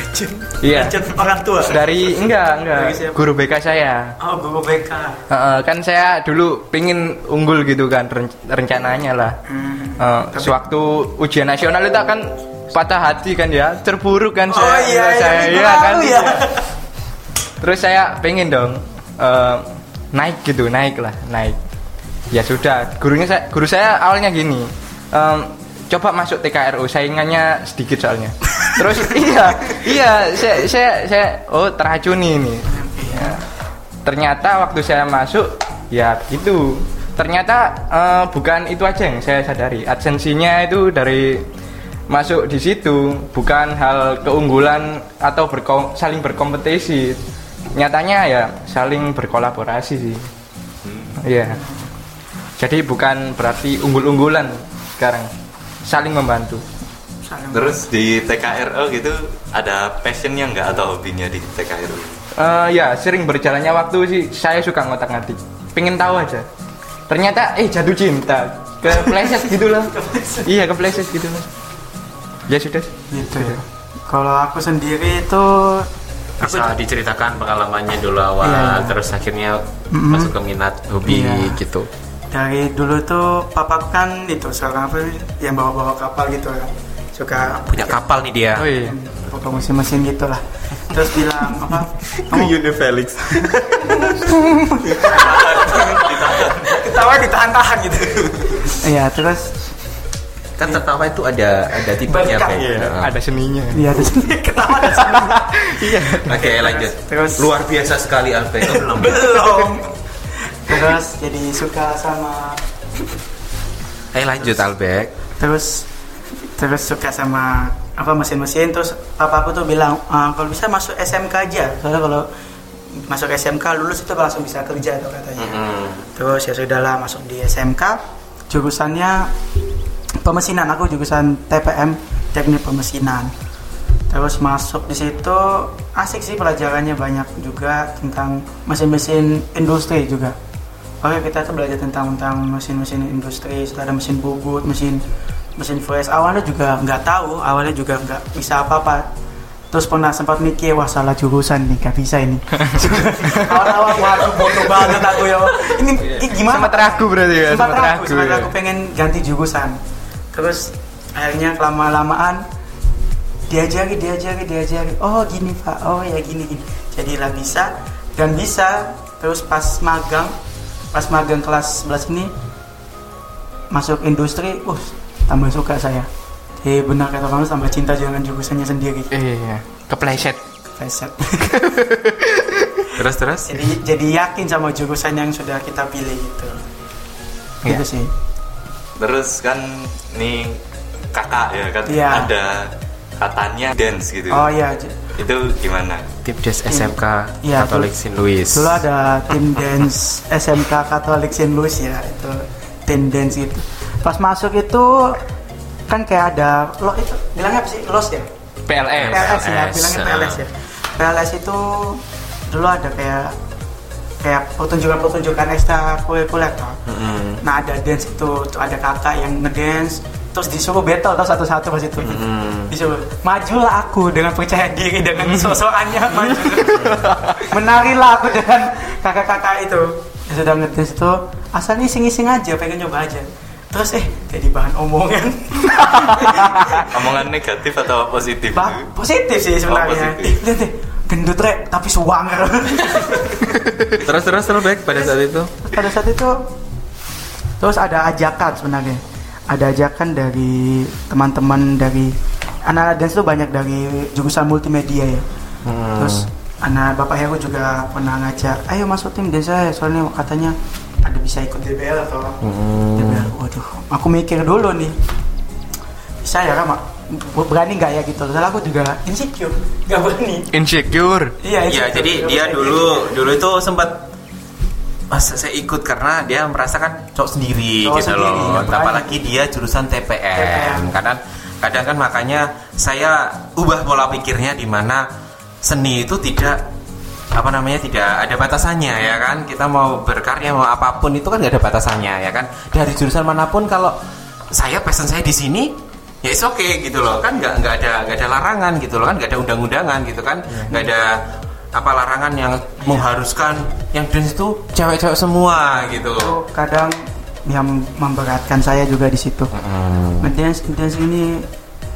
Iya. orang tua. Dari enggak, enggak. Guru BK saya. Oh, guru BK. Heeh, kan saya dulu pingin unggul gitu kan ren- rencananya lah. Hmm. Eh, sewaktu ujian nasional itu akan patah hati kan ya, terburuk kan Oh saya. iya, saya iya, iya kan. tahu ya. Terus saya pengen dong eh, naik gitu, naik lah, naik. Ya sudah, gurunya saya, guru saya awalnya gini. em, coba masuk TKRU, saingannya sedikit soalnya. Terus iya, iya, saya, saya, saya oh teracuni ini. Ya. Ternyata waktu saya masuk, ya begitu. Ternyata eh, bukan itu aja yang saya sadari. Adsensinya itu dari masuk di situ bukan hal keunggulan atau berkom- saling berkompetisi. Nyatanya ya saling berkolaborasi sih. Iya. Jadi bukan berarti unggul-unggulan sekarang. Saling membantu. Terus di TKRO gitu ada passionnya nggak atau hobinya di TKRO? Eh ya, sering berjalannya waktu sih saya suka ngotak-ngatik. Pengen tahu aja. Ternyata eh jatuh cinta. Kepleset gitu loh. iya, kepleset gitu loh. Ya sudah. Gitu ya. Kalau aku sendiri itu Bisa diceritakan pengalamannya dulu awal, Iya, iya. terus akhirnya Mm-mm. masuk ke minat hobi Iya. gitu. dari dulu tuh papa kan itu seorang apa yang bawa-bawa kapal gitu kan. Suka Punya kapal nih dia. Oh iya. foto mesin-mesin gitu lah. Terus bilang apa? Kamu Felix. ketawa ditahan-tahan gitu. Iya, terus Kan tertawa itu ada ada tipenya Pak. Iya, Nah. ada seninya. dia ada sini ketawa ada sini. Iya. Oke lanjut. Terus- luar biasa sekali Alpe. Oh, belum. Belum. Terus jadi suka sama Ayo lanjut Albek. terus terus suka sama apa mesin-mesin terus papa aku tuh bilang "Ah, kalau bisa masuk SMK aja soalnya kalau masuk SMK lulus itu langsung bisa kerja tuh katanya terus ya sudahlah masuk di SMK jurusannya pemesinan aku jurusan TPM teknik pemesinan terus masuk di situ asik sih pelajarannya banyak juga tentang mesin-mesin industri juga Oke kita tuh belajar tentang tentang mesin-mesin industri, ada mesin bubut, mesin mesin flash. Awalnya juga nggak tahu, awalnya juga nggak bisa apa-apa. Terus pernah sempat mikir wah salah jurusan nih, nggak bisa ini. Awal-awal wah aku bodoh banget aku ya. Ini, ini gimana? Sempat ragu berarti ya, Sempat sempat ragu, ragu, sempat ya. ragu pengen ganti jurusan. Terus akhirnya lama-lamaan diajari, diajari, diajari. Oh gini pak, oh ya gini gini. Jadilah bisa dan bisa. Terus pas magang, pas magang kelas 11 ini masuk industri, uh tambah suka saya. Jadi benar kata kamu tambah cinta dengan jurusannya sendiri. Iya, kepleset. Preset. Terus terus. jadi jadi yakin sama jurusan yang sudah kita pilih gitu. Iya. Gitu sih. Terus kan nih kakak ya kan Iya. ada katanya dance gitu. Oh iya, Itu gimana? Tipdes SMK Iya, Katolik Saint Louis. Dulu ada tim dance SMK Katolik Saint Louis ya, itu tim dance itu. Pas masuk itu kan kayak ada lo itu bilangnya apa sih? Los ya? PLS. PLS ya, PLS, bilangnya ah. PLS ya. PLS itu dulu ada kayak kayak pertunjukan-pertunjukan ekstra kurikuler toh. Mm-mm. Nah ada dance itu, tuh ada kakak yang ngedance, terus disuruh battle tau satu-satu pas itu. Disuruh majulah aku dengan percaya diri dengan sosokannya maju. Menarilah aku dengan kakak-kakak itu. Ya sudah ngedance itu asalnya iseng-iseng aja pengen nyoba aja. Terus eh jadi bahan omongan. Omongan negatif atau positif? Bah, positif sih sebenarnya. Oh, positif. Ih, lihat deh gendut rek. Tapi suwanger terus terus terus baik pada saat itu? Pada saat itu terus ada ajakan sebenarnya. Ada ajakan dari teman-teman dari anak dance itu banyak dari jurusan multimedia ya. Terus anak bapak Heru juga pernah ngajak ayo masuk tim dance saya soalnya katanya ada bisa ikut DBL atau DBL waduh aku mikir dulu nih. Bisa ya kan Mak? Berani nggak ya gitu soalnya aku juga insecure nggak berani Insecure. iya ya insecure. jadi dia Nggak dulu dulu itu sempat Mas, saya ikut karena dia merasakan cowok sendiri Cowok gitu sendiri, loh. berani. Apalagi dia jurusan TPM. TPM. Kadang kadang kan makanya saya ubah pola pikirnya di mana seni itu tidak apa namanya tidak ada batasannya ya kan kita mau berkarya mau apa pun itu kan nggak ada batasannya ya kan dari jurusan mana pun kalau saya passion saya di sini ya it's okay gitu loh kan nggak nggak ada nggak ada larangan gitu loh kan nggak ada undang-undangan gitu kan nggak ada apa larangan yang mengharuskan yang dance itu cewek-cewek semua gitu itu kadang yang memberatkan saya juga di situ. Ngedance ngedance ini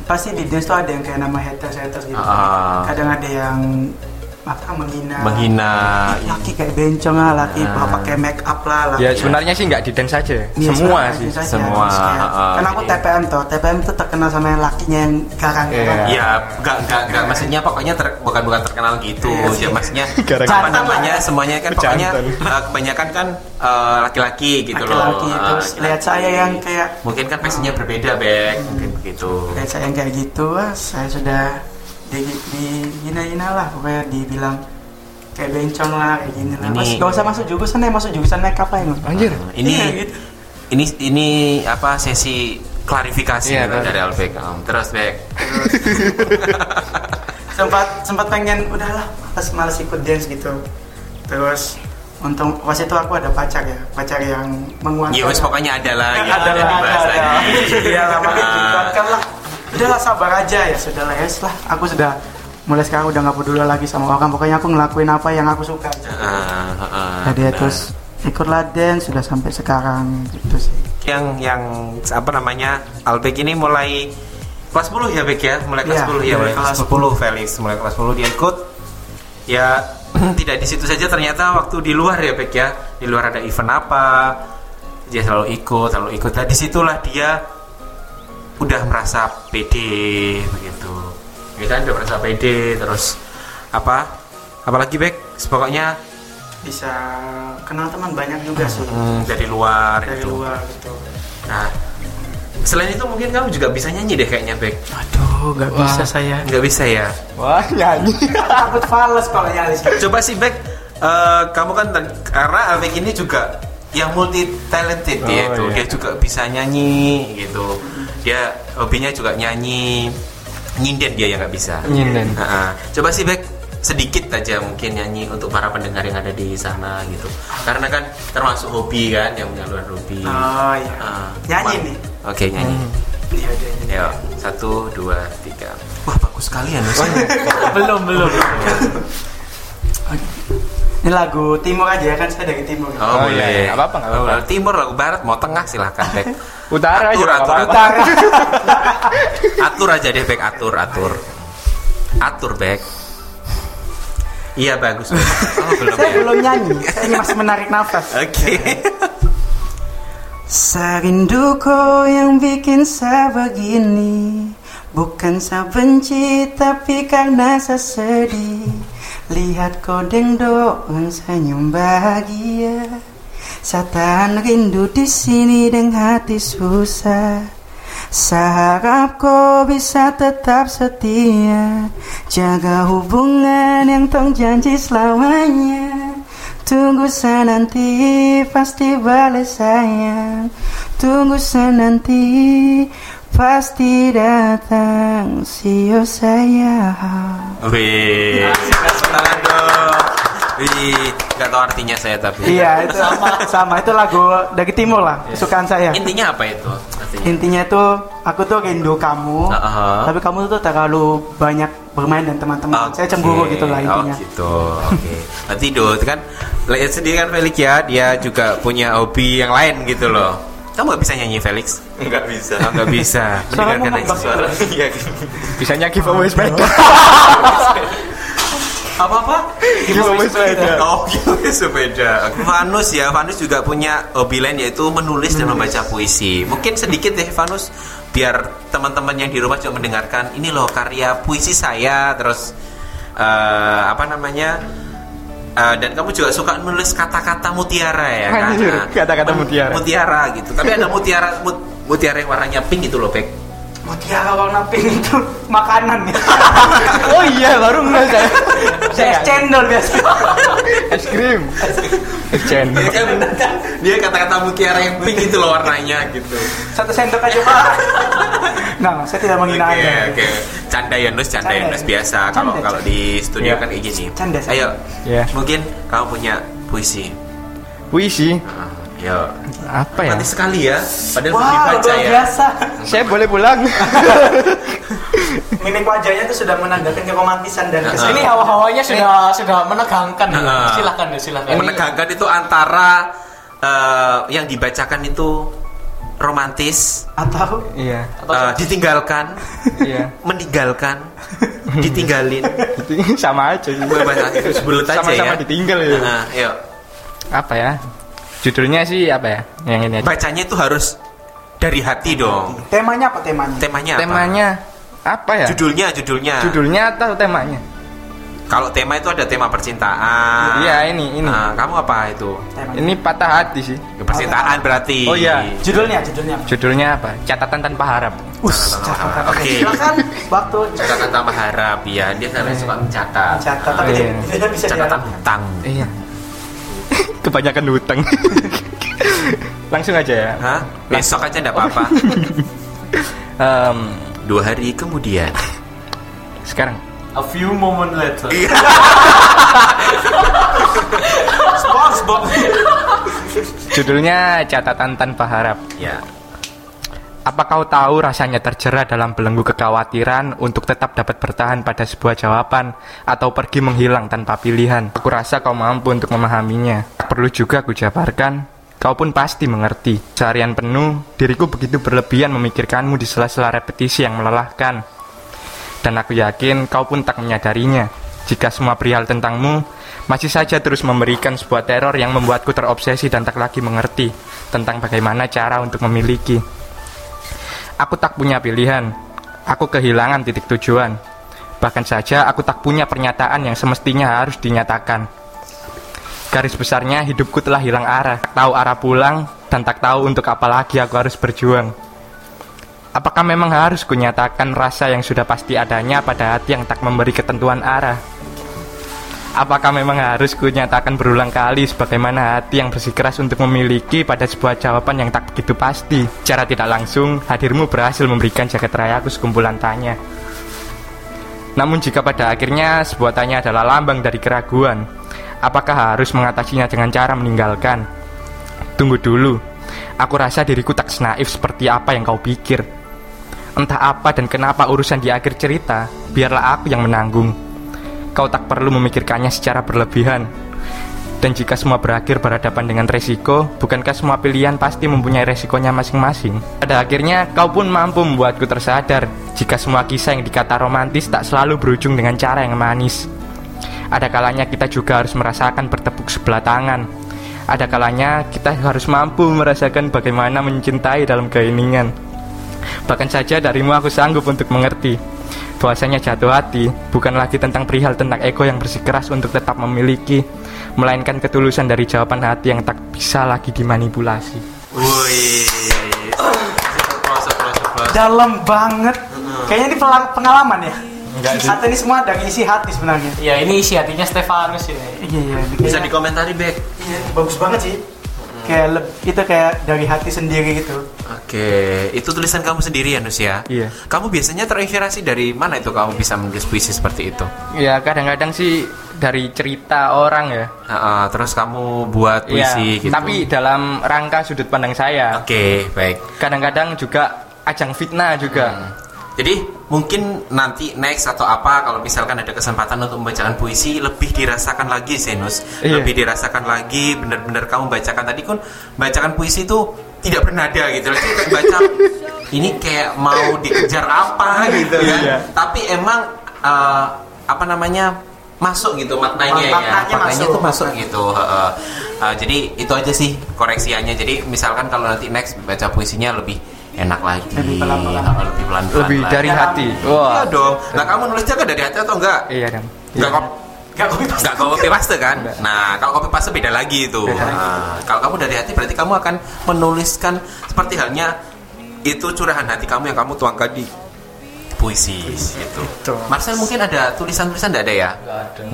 pasti di dance tuh ada yang kayak nama haters haters gitu. Ah. Kadang ada yang apa menghina. menghina laki kayak bencong lah, laki Ah. pakai make up lah, laki Ya sebenarnya sih nggak di dance saja. Iya, Semua sih. saja. semua, ah, Karena aku TPM tuh, TPM tuh terkenal sama yang lakinya yang garang. Iya. Ya, enggak enggak enggak maksudnya pokoknya ter- bukan bukan terkenal gitu. Iya ya maksudnya apa namanya semuanya kan pokoknya eh, kebanyakan kan eh, laki-laki gitu Laki-laki loh. Eh, terus lihat saya yang kayak mungkin kan passionnya berbeda, Bek. Mungkin begitu. lihat saya yang kayak gitu, saya sudah di, dihina-hina lah, pokoknya dibilang kayak bencong lah, kayak gini lah. Ini- Mas, gak usah masuk jurusan ya, masuk jurusan make up aja. Mas. Anjir. Ini Iya, gitu. ini ini apa sesi klarifikasi Iya, gitu betul. dari Albek. Om. Terus, Bek. sempat sempat pengen udahlah males males ikut dance gitu terus untung pas itu aku ada pacar ya pacar yang menguatkan Ya wes pokoknya ada lah gitu. ada lah ada iya lah makanya Ah. dikuatkan lah udahlah sabar aja ya. Sudahlah ya lah aku sudah mulai sekarang udah nggak peduli lagi sama orang. Pokoknya aku ngelakuin apa yang aku suka jadi ya benar. terus ikutlah dance sudah sampai sekarang. Gitu sih. Yang yang apa namanya Albek ini mulai kelas 10 ya Bek ya? Mulai kelas Iya, 10 ya mulai kelas kelas 10 Felix. Mulai kelas 10 dia ikut. Ya tidak di situ saja. Ternyata waktu di luar ya Bek ya? Di luar ada event apa? Dia selalu ikut selalu ikut. Nah di situlah dia udah merasa pede begitu ya kan udah merasa pede terus apa apalagi Bek pokoknya bisa kenal teman banyak juga sih hmm, dari luar dari gitu. luar gitu Nah, selain itu mungkin kamu juga bisa nyanyi deh kayaknya, Bek. aduh nggak bisa saya Nggak bisa ya? Wah, nyanyi. takut fals kalau nyalis Coba sih, Bek. eh, kamu kan karena Bek ini juga yang multi talented dia Oh, itu. iya. Dia juga bisa nyanyi gitu. Dia hobinya juga nyanyi. Nyinden dia yang nggak bisa. Nyinden. Nah, coba sih, Bek sedikit aja mungkin nyanyi untuk para pendengar yang ada di sana gitu. Karena kan termasuk hobi kan yang menyalurkan hobi. Oh iya. Ah, nyanyi nih. Oke nyanyi. Iya, iya, iya. Ayo, satu, dua, tiga. Wah, bagus sekali ya, belum belum Ini lagu timur aja ya kan saya dari timur. Oh, Oh, boleh. iya, iya. Nggak apa-apa, nggak apa-apa. Oh, Timur, lagu barat, mau tengah silahkan, Bek. Utara aja Atur, nggak atur, apa-apa. Utara. Atur aja deh, Bek. Atur, atur. Atur, Bek. Iya, bagus. Bek. Oh, belum saya ya? belum nyanyi, saya masih menarik nafas. Oke. Serinduku yang bikin saya begini Bukan saya benci tapi karena saya sedih Lihat kau dengan senyum bahagia. Saya tahan rindu di sini dengan hati susah. Saya harap kau bisa tetap setia. Jaga hubungan yang tong janji selamanya. Tunggu saya nanti pasti balik sayang. Tunggu saya nanti pasti datang See you sayang Wih, tangan dong. Wih, nggak tahu artinya saya tapi. Iya, itu sama, sama itu lagu dari timur lah, kesukaan saya. Intinya apa itu? Artinya. Intinya itu aku tuh rindu kamu, Uh-huh. tapi kamu tuh terlalu banyak bermain dan teman-teman. Saya cemburu gitu lah intinya. Oh gitu. Oke. Berarti Dut kan lihat sendiri kan Felix ya, dia juga punya hobi yang lain gitu loh. Kamu nggak bisa nyanyi Felix? Nggak bisa. Oh, nggak bisa. Suaramu Mendengarkan aja membak. suara. Iya. Bisanya giveaway sepeda. Apa-apa? Giveaway sepeda. Oh, giveaway sepeda. Vanus ya, Vanus juga punya hobi lain yaitu menulis dan membaca puisi. Mungkin sedikit deh Vanus biar teman-teman yang di rumah juga mendengarkan ini loh karya puisi saya terus eh, apa namanya? Eh, dan kamu juga suka nulis kata-kata mutiara ya kan? Anjir, kata-kata mutiara. Mutiara gitu. Tapi ada mutiara mut- mutiara yang warnanya pink gitu loh, Pek. Mutiara warna pink itu makanan ya. Oh iya, baru nggak saya. Saya es cendol biasa. Es krim. Es cendol. Dia kan? Dia kata-kata mutiara yang pink itu loh warnanya gitu. Satu sendok aja pak. Nah, saya tidak menghina Oke, anda. oke. Canda Yunus, canda Canda. Yunus biasa. Kalau kalau di studio Iya. kan kayak gini. Canda, canda. Ayo. Iya. Mungkin kamu punya puisi. Puisi. Ah, Yo. Apa ya? Nanti sekali ya. Padahal belum Wow, dibaca luar ya. biasa. Saya boleh pulang. Mimik wajahnya tuh sudah menandakan keromantisan dan Nah, ke sini Ini hawa-hawanya sudah sudah menegangkan ya. Nah. Silakan deh, silakan. Menegangkan itu antara eh, yang dibacakan itu romantis, atau Iya. eh, ditinggalkan, Iya. meninggalkan, ditinggalin. Sama aja sih. Bahasa itu sebelut aja Sama-sama ya. ditinggal ya. Nah, yuk. Apa ya? Judulnya sih apa ya? Yang ini aja. Bacanya itu harus dari hati dong. temanya apa temanya? Temanya apa? Temanya apa ya? Judulnya, judulnya. Judulnya atau temanya? Kalau tema itu ada tema percintaan. Iya, ini, ini. Nah, kamu apa itu? Temanya. Ini patah hati sih. Percintaan berarti. Oh, iya. Judulnya, judulnya. Judulnya apa? Catatan tanpa harap. Us, catatan. Oke. Silakan waktu Catatan tanpa harap ya. Dia karena suka mencatat. catat tapi Iya. tidak bisa Catatan hutang. Iya. Kebanyakan hutang. Langsung aja ya. Hah? Besok aja enggak apa-apa. Em, Dua hari kemudian. sekarang. A few moment later. SpongeBob. Judulnya catatan tanpa harap. Ya. Apa kau tahu rasanya terjerat dalam belenggu kekhawatiran untuk tetap dapat bertahan pada sebuah jawaban atau pergi menghilang tanpa pilihan? Aku rasa kau mampu untuk memahaminya. Perlu juga ku jabarkan, kau pun pasti mengerti. Seharian penuh, diriku begitu berlebihan memikirkanmu di sela-sela repetisi yang melelahkan. Dan aku yakin kau pun tak menyadarinya. Jika semua perihal tentangmu masih saja terus memberikan sebuah teror yang membuatku terobsesi dan tak lagi mengerti tentang bagaimana cara untuk memiliki. Aku tak punya pilihan. Aku kehilangan titik tujuan. Bahkan saja aku tak punya pernyataan yang semestinya harus dinyatakan. Garis besarnya hidupku telah hilang arah. Tak tahu arah pulang dan tak tahu untuk apa lagi aku harus berjuang. Apakah memang harus kunyatakan rasa yang sudah pasti adanya pada hati yang tak memberi ketentuan arah? Apakah memang harus kunyatakan berulang kali sebagaimana hati yang bersikeras untuk memiliki pada sebuah jawaban yang tak begitu pasti? Secara tidak langsung, hadirmu berhasil memberikan jagat rayaku sekumpulan tanya. Namun jika pada akhirnya sebuah tanya adalah lambang dari keraguan, apakah harus mengatasinya dengan cara meninggalkan? Tunggu dulu, aku rasa diriku tak senaif seperti apa yang kau pikir. Entah apa dan kenapa urusan di akhir cerita, biarlah aku yang menanggung. Kau tak perlu memikirkannya secara berlebihan. Dan jika semua berakhir berhadapan dengan resiko, bukankah semua pilihan pasti mempunyai resikonya masing-masing? Pada akhirnya, kau pun mampu membuatku tersadar jika semua kisah yang dikata romantis tak selalu berujung dengan cara yang manis. Ada kalanya kita juga harus merasakan bertepuk sebelah tangan. Ada kalanya kita harus mampu merasakan bagaimana mencintai dalam keiningan. Bahkan saja darimu aku sanggup untuk mengerti bahwasanya jatuh hati bukan lagi tentang perihal tentang ego yang bersikeras untuk tetap memiliki, melainkan ketulusan dari jawaban hati yang tak bisa lagi dimanipulasi. Wih. Applause. Dalam banget. Kayaknya ini pengalaman ya. Enggak sih. Atau ini semua dari isi hati sebenarnya. Ya ini isi hatinya Stefanus ini. Iya iya. Bisa dikomentari, Bek. Iya, bagus banget sih. Kayak leb- itu kayak dari hati sendiri gitu Oke, itu tulisan kamu sendiri ya, Nus ya? Iya. Kamu biasanya terinspirasi dari mana itu kamu bisa menulis puisi seperti itu? Ya kadang-kadang sih dari cerita orang ya. Ah, ah, terus kamu buat Iya, puisi gitu. Tapi dalam rangka sudut pandang saya. Oke, baik. Kadang-kadang juga ajang fitnah juga. Hmm. Jadi mungkin nanti next atau apa kalau misalkan ada kesempatan untuk membacakan puisi lebih dirasakan lagi Senus, Iya. lebih dirasakan lagi benar-benar kamu bacakan tadi kan bacakan puisi itu tidak bernada gitu loh. Jadi baca ini kayak mau dikejar apa gitu kan. Iya. Tapi emang eh, apa namanya masuk gitu maknanya, ya Maknanya maknanya masuk. itu masuk gitu heeh. Eh, jadi itu aja sih koreksiannya jadi misalkan kalau nanti next baca puisinya lebih enak lagi Lebih pelan-pelan. Heeh, lebih pelan-pelan Lebih lagi. dari hati. Iya Wah. dong. Nah kamu nulisnya kan dari hati atau enggak? Iya dong. Enggak kok. Gak copy paste. Enggak copy paste kan? Enggak. Nah, kalau copy paste beda lagi itu. Beda lagi. Nah, kalau kamu dari hati berarti kamu akan menuliskan seperti halnya itu curahan hati kamu yang kamu tuangkan di puisi gitu. Gitu. Marcel mungkin ada tulisan-tulisan enggak ada ya?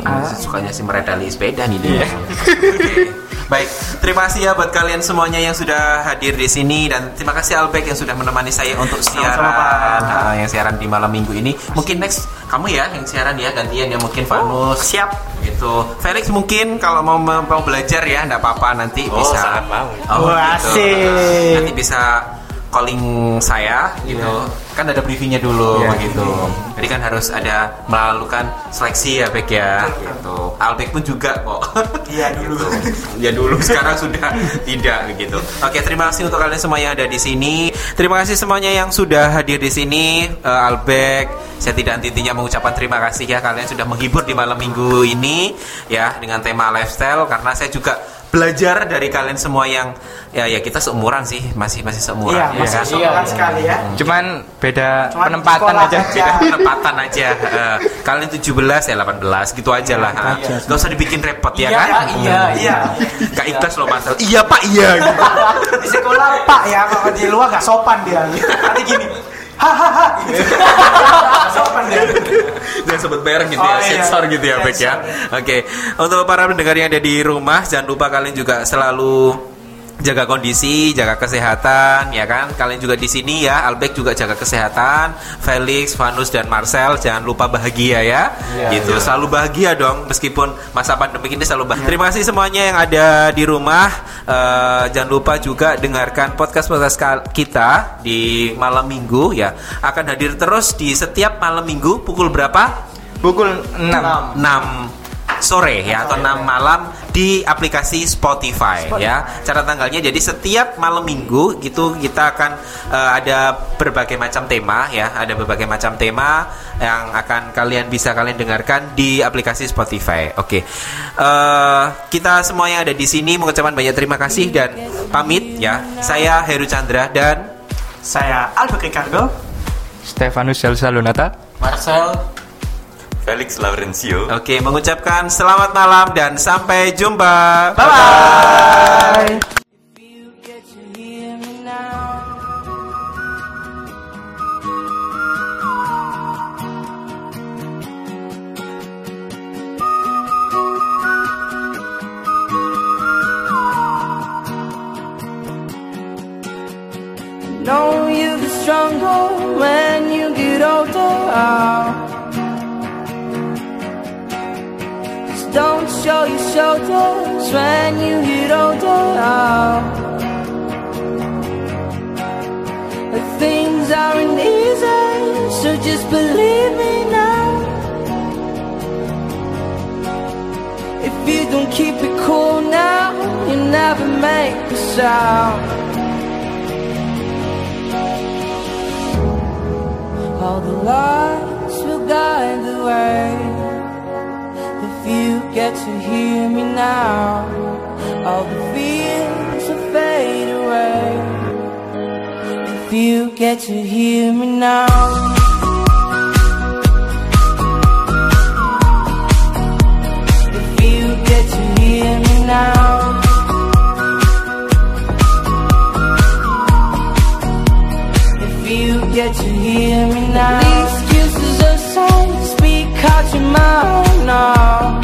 Ah, sukanya si meredali sepeda nih dia. Oke. Baik, terima kasih ya buat kalian semuanya yang sudah hadir di sini dan terima kasih Albek yang sudah menemani saya untuk siaran Sama-sama. Nah, yang siaran di malam minggu ini. Mungkin next kamu ya yang siaran ya gantian ya mungkin Vanus. siap. Gitu. Felix mungkin kalau mau mau belajar ya enggak apa-apa nanti Oh, bisa. sangat mau. Oh, Wah, gitu. asik. Nanti bisa calling saya gitu. Kan ada briefingnya dulu Iya. begitu. Jadi kan harus ada melakukan seleksi ya Bek ya gitu. Albek pun juga kok. Iya, dulu. Gitu. Ya dulu sekarang sudah tidak begitu. Oke, terima kasih untuk kalian semua yang ada di sini. Terima kasih semuanya yang sudah hadir di sini. Eh, Albek, saya tidak henti-hentinya mengucapkan terima kasih ya kalian sudah menghibur di malam minggu ini ya dengan tema lifestyle karena saya juga belajar dari kalian semua yang ya ya kita seumuran sih masih masih seumuran Iya, ya masih kan? seumuran sekali ya. Cuman beda Cuman penempatan aja. aja. beda penempatan aja Eh, kalian 17 ya 18 gitu aja lah ha. Gak usah dibikin repot ya Iya, kan Pak, iya, iya. Gak ikhlas loh Marcel iya pak iya gitu. Di sekolah Pak ya, kalau di luar gak sopan dia. Nanti gini. Hahaha. Gak sopan dia. Jangan sebut merek gitu Oh, ya, iya. sensor gitu ya, Bek ya. Oke, untuk para pendengar yang ada di rumah, jangan lupa kalian juga selalu jaga kondisi, jaga kesehatan, ya kan? Kalian juga di sini ya, Albek juga jaga kesehatan, Felix, Vanus dan Marcel jangan lupa bahagia ya. gitu, selalu bahagia dong meskipun masa pandemi ini selalu bahagia. Terima kasih semuanya yang ada di rumah. Eh, jangan lupa juga dengarkan podcast-podcast kita di malam Minggu ya. Akan hadir terus di setiap malam Minggu pukul berapa? Pukul 6. 6 sore ya atau 6 malam di aplikasi Spotify, ya. Cara tanggalnya jadi setiap malam minggu gitu kita akan eh, ada berbagai macam tema ya, ada berbagai macam tema yang akan kalian bisa kalian dengarkan di aplikasi Spotify. Oke. Eh, kita semua yang ada di sini mengucapkan banyak terima kasih dan pamit ya. Saya Heru Chandra dan Saya Albert Ricardo. Stefanus Selsa Lunata. Marcel Felix Laurencio. Oke, mengucapkan selamat malam dan sampai jumpa. Bye bye. Know you get stronger when you get older. Don't show your shoulders when you get older. But things aren't easy, so just believe me now. If you don't keep it cool now, you never make a sound. All the lights will guide the way. If you get to hear me now, all the fears will fade away. If you get to hear me now. If you get to hear me now. If you get to hear me now. These excuses aside, speak out your mind now.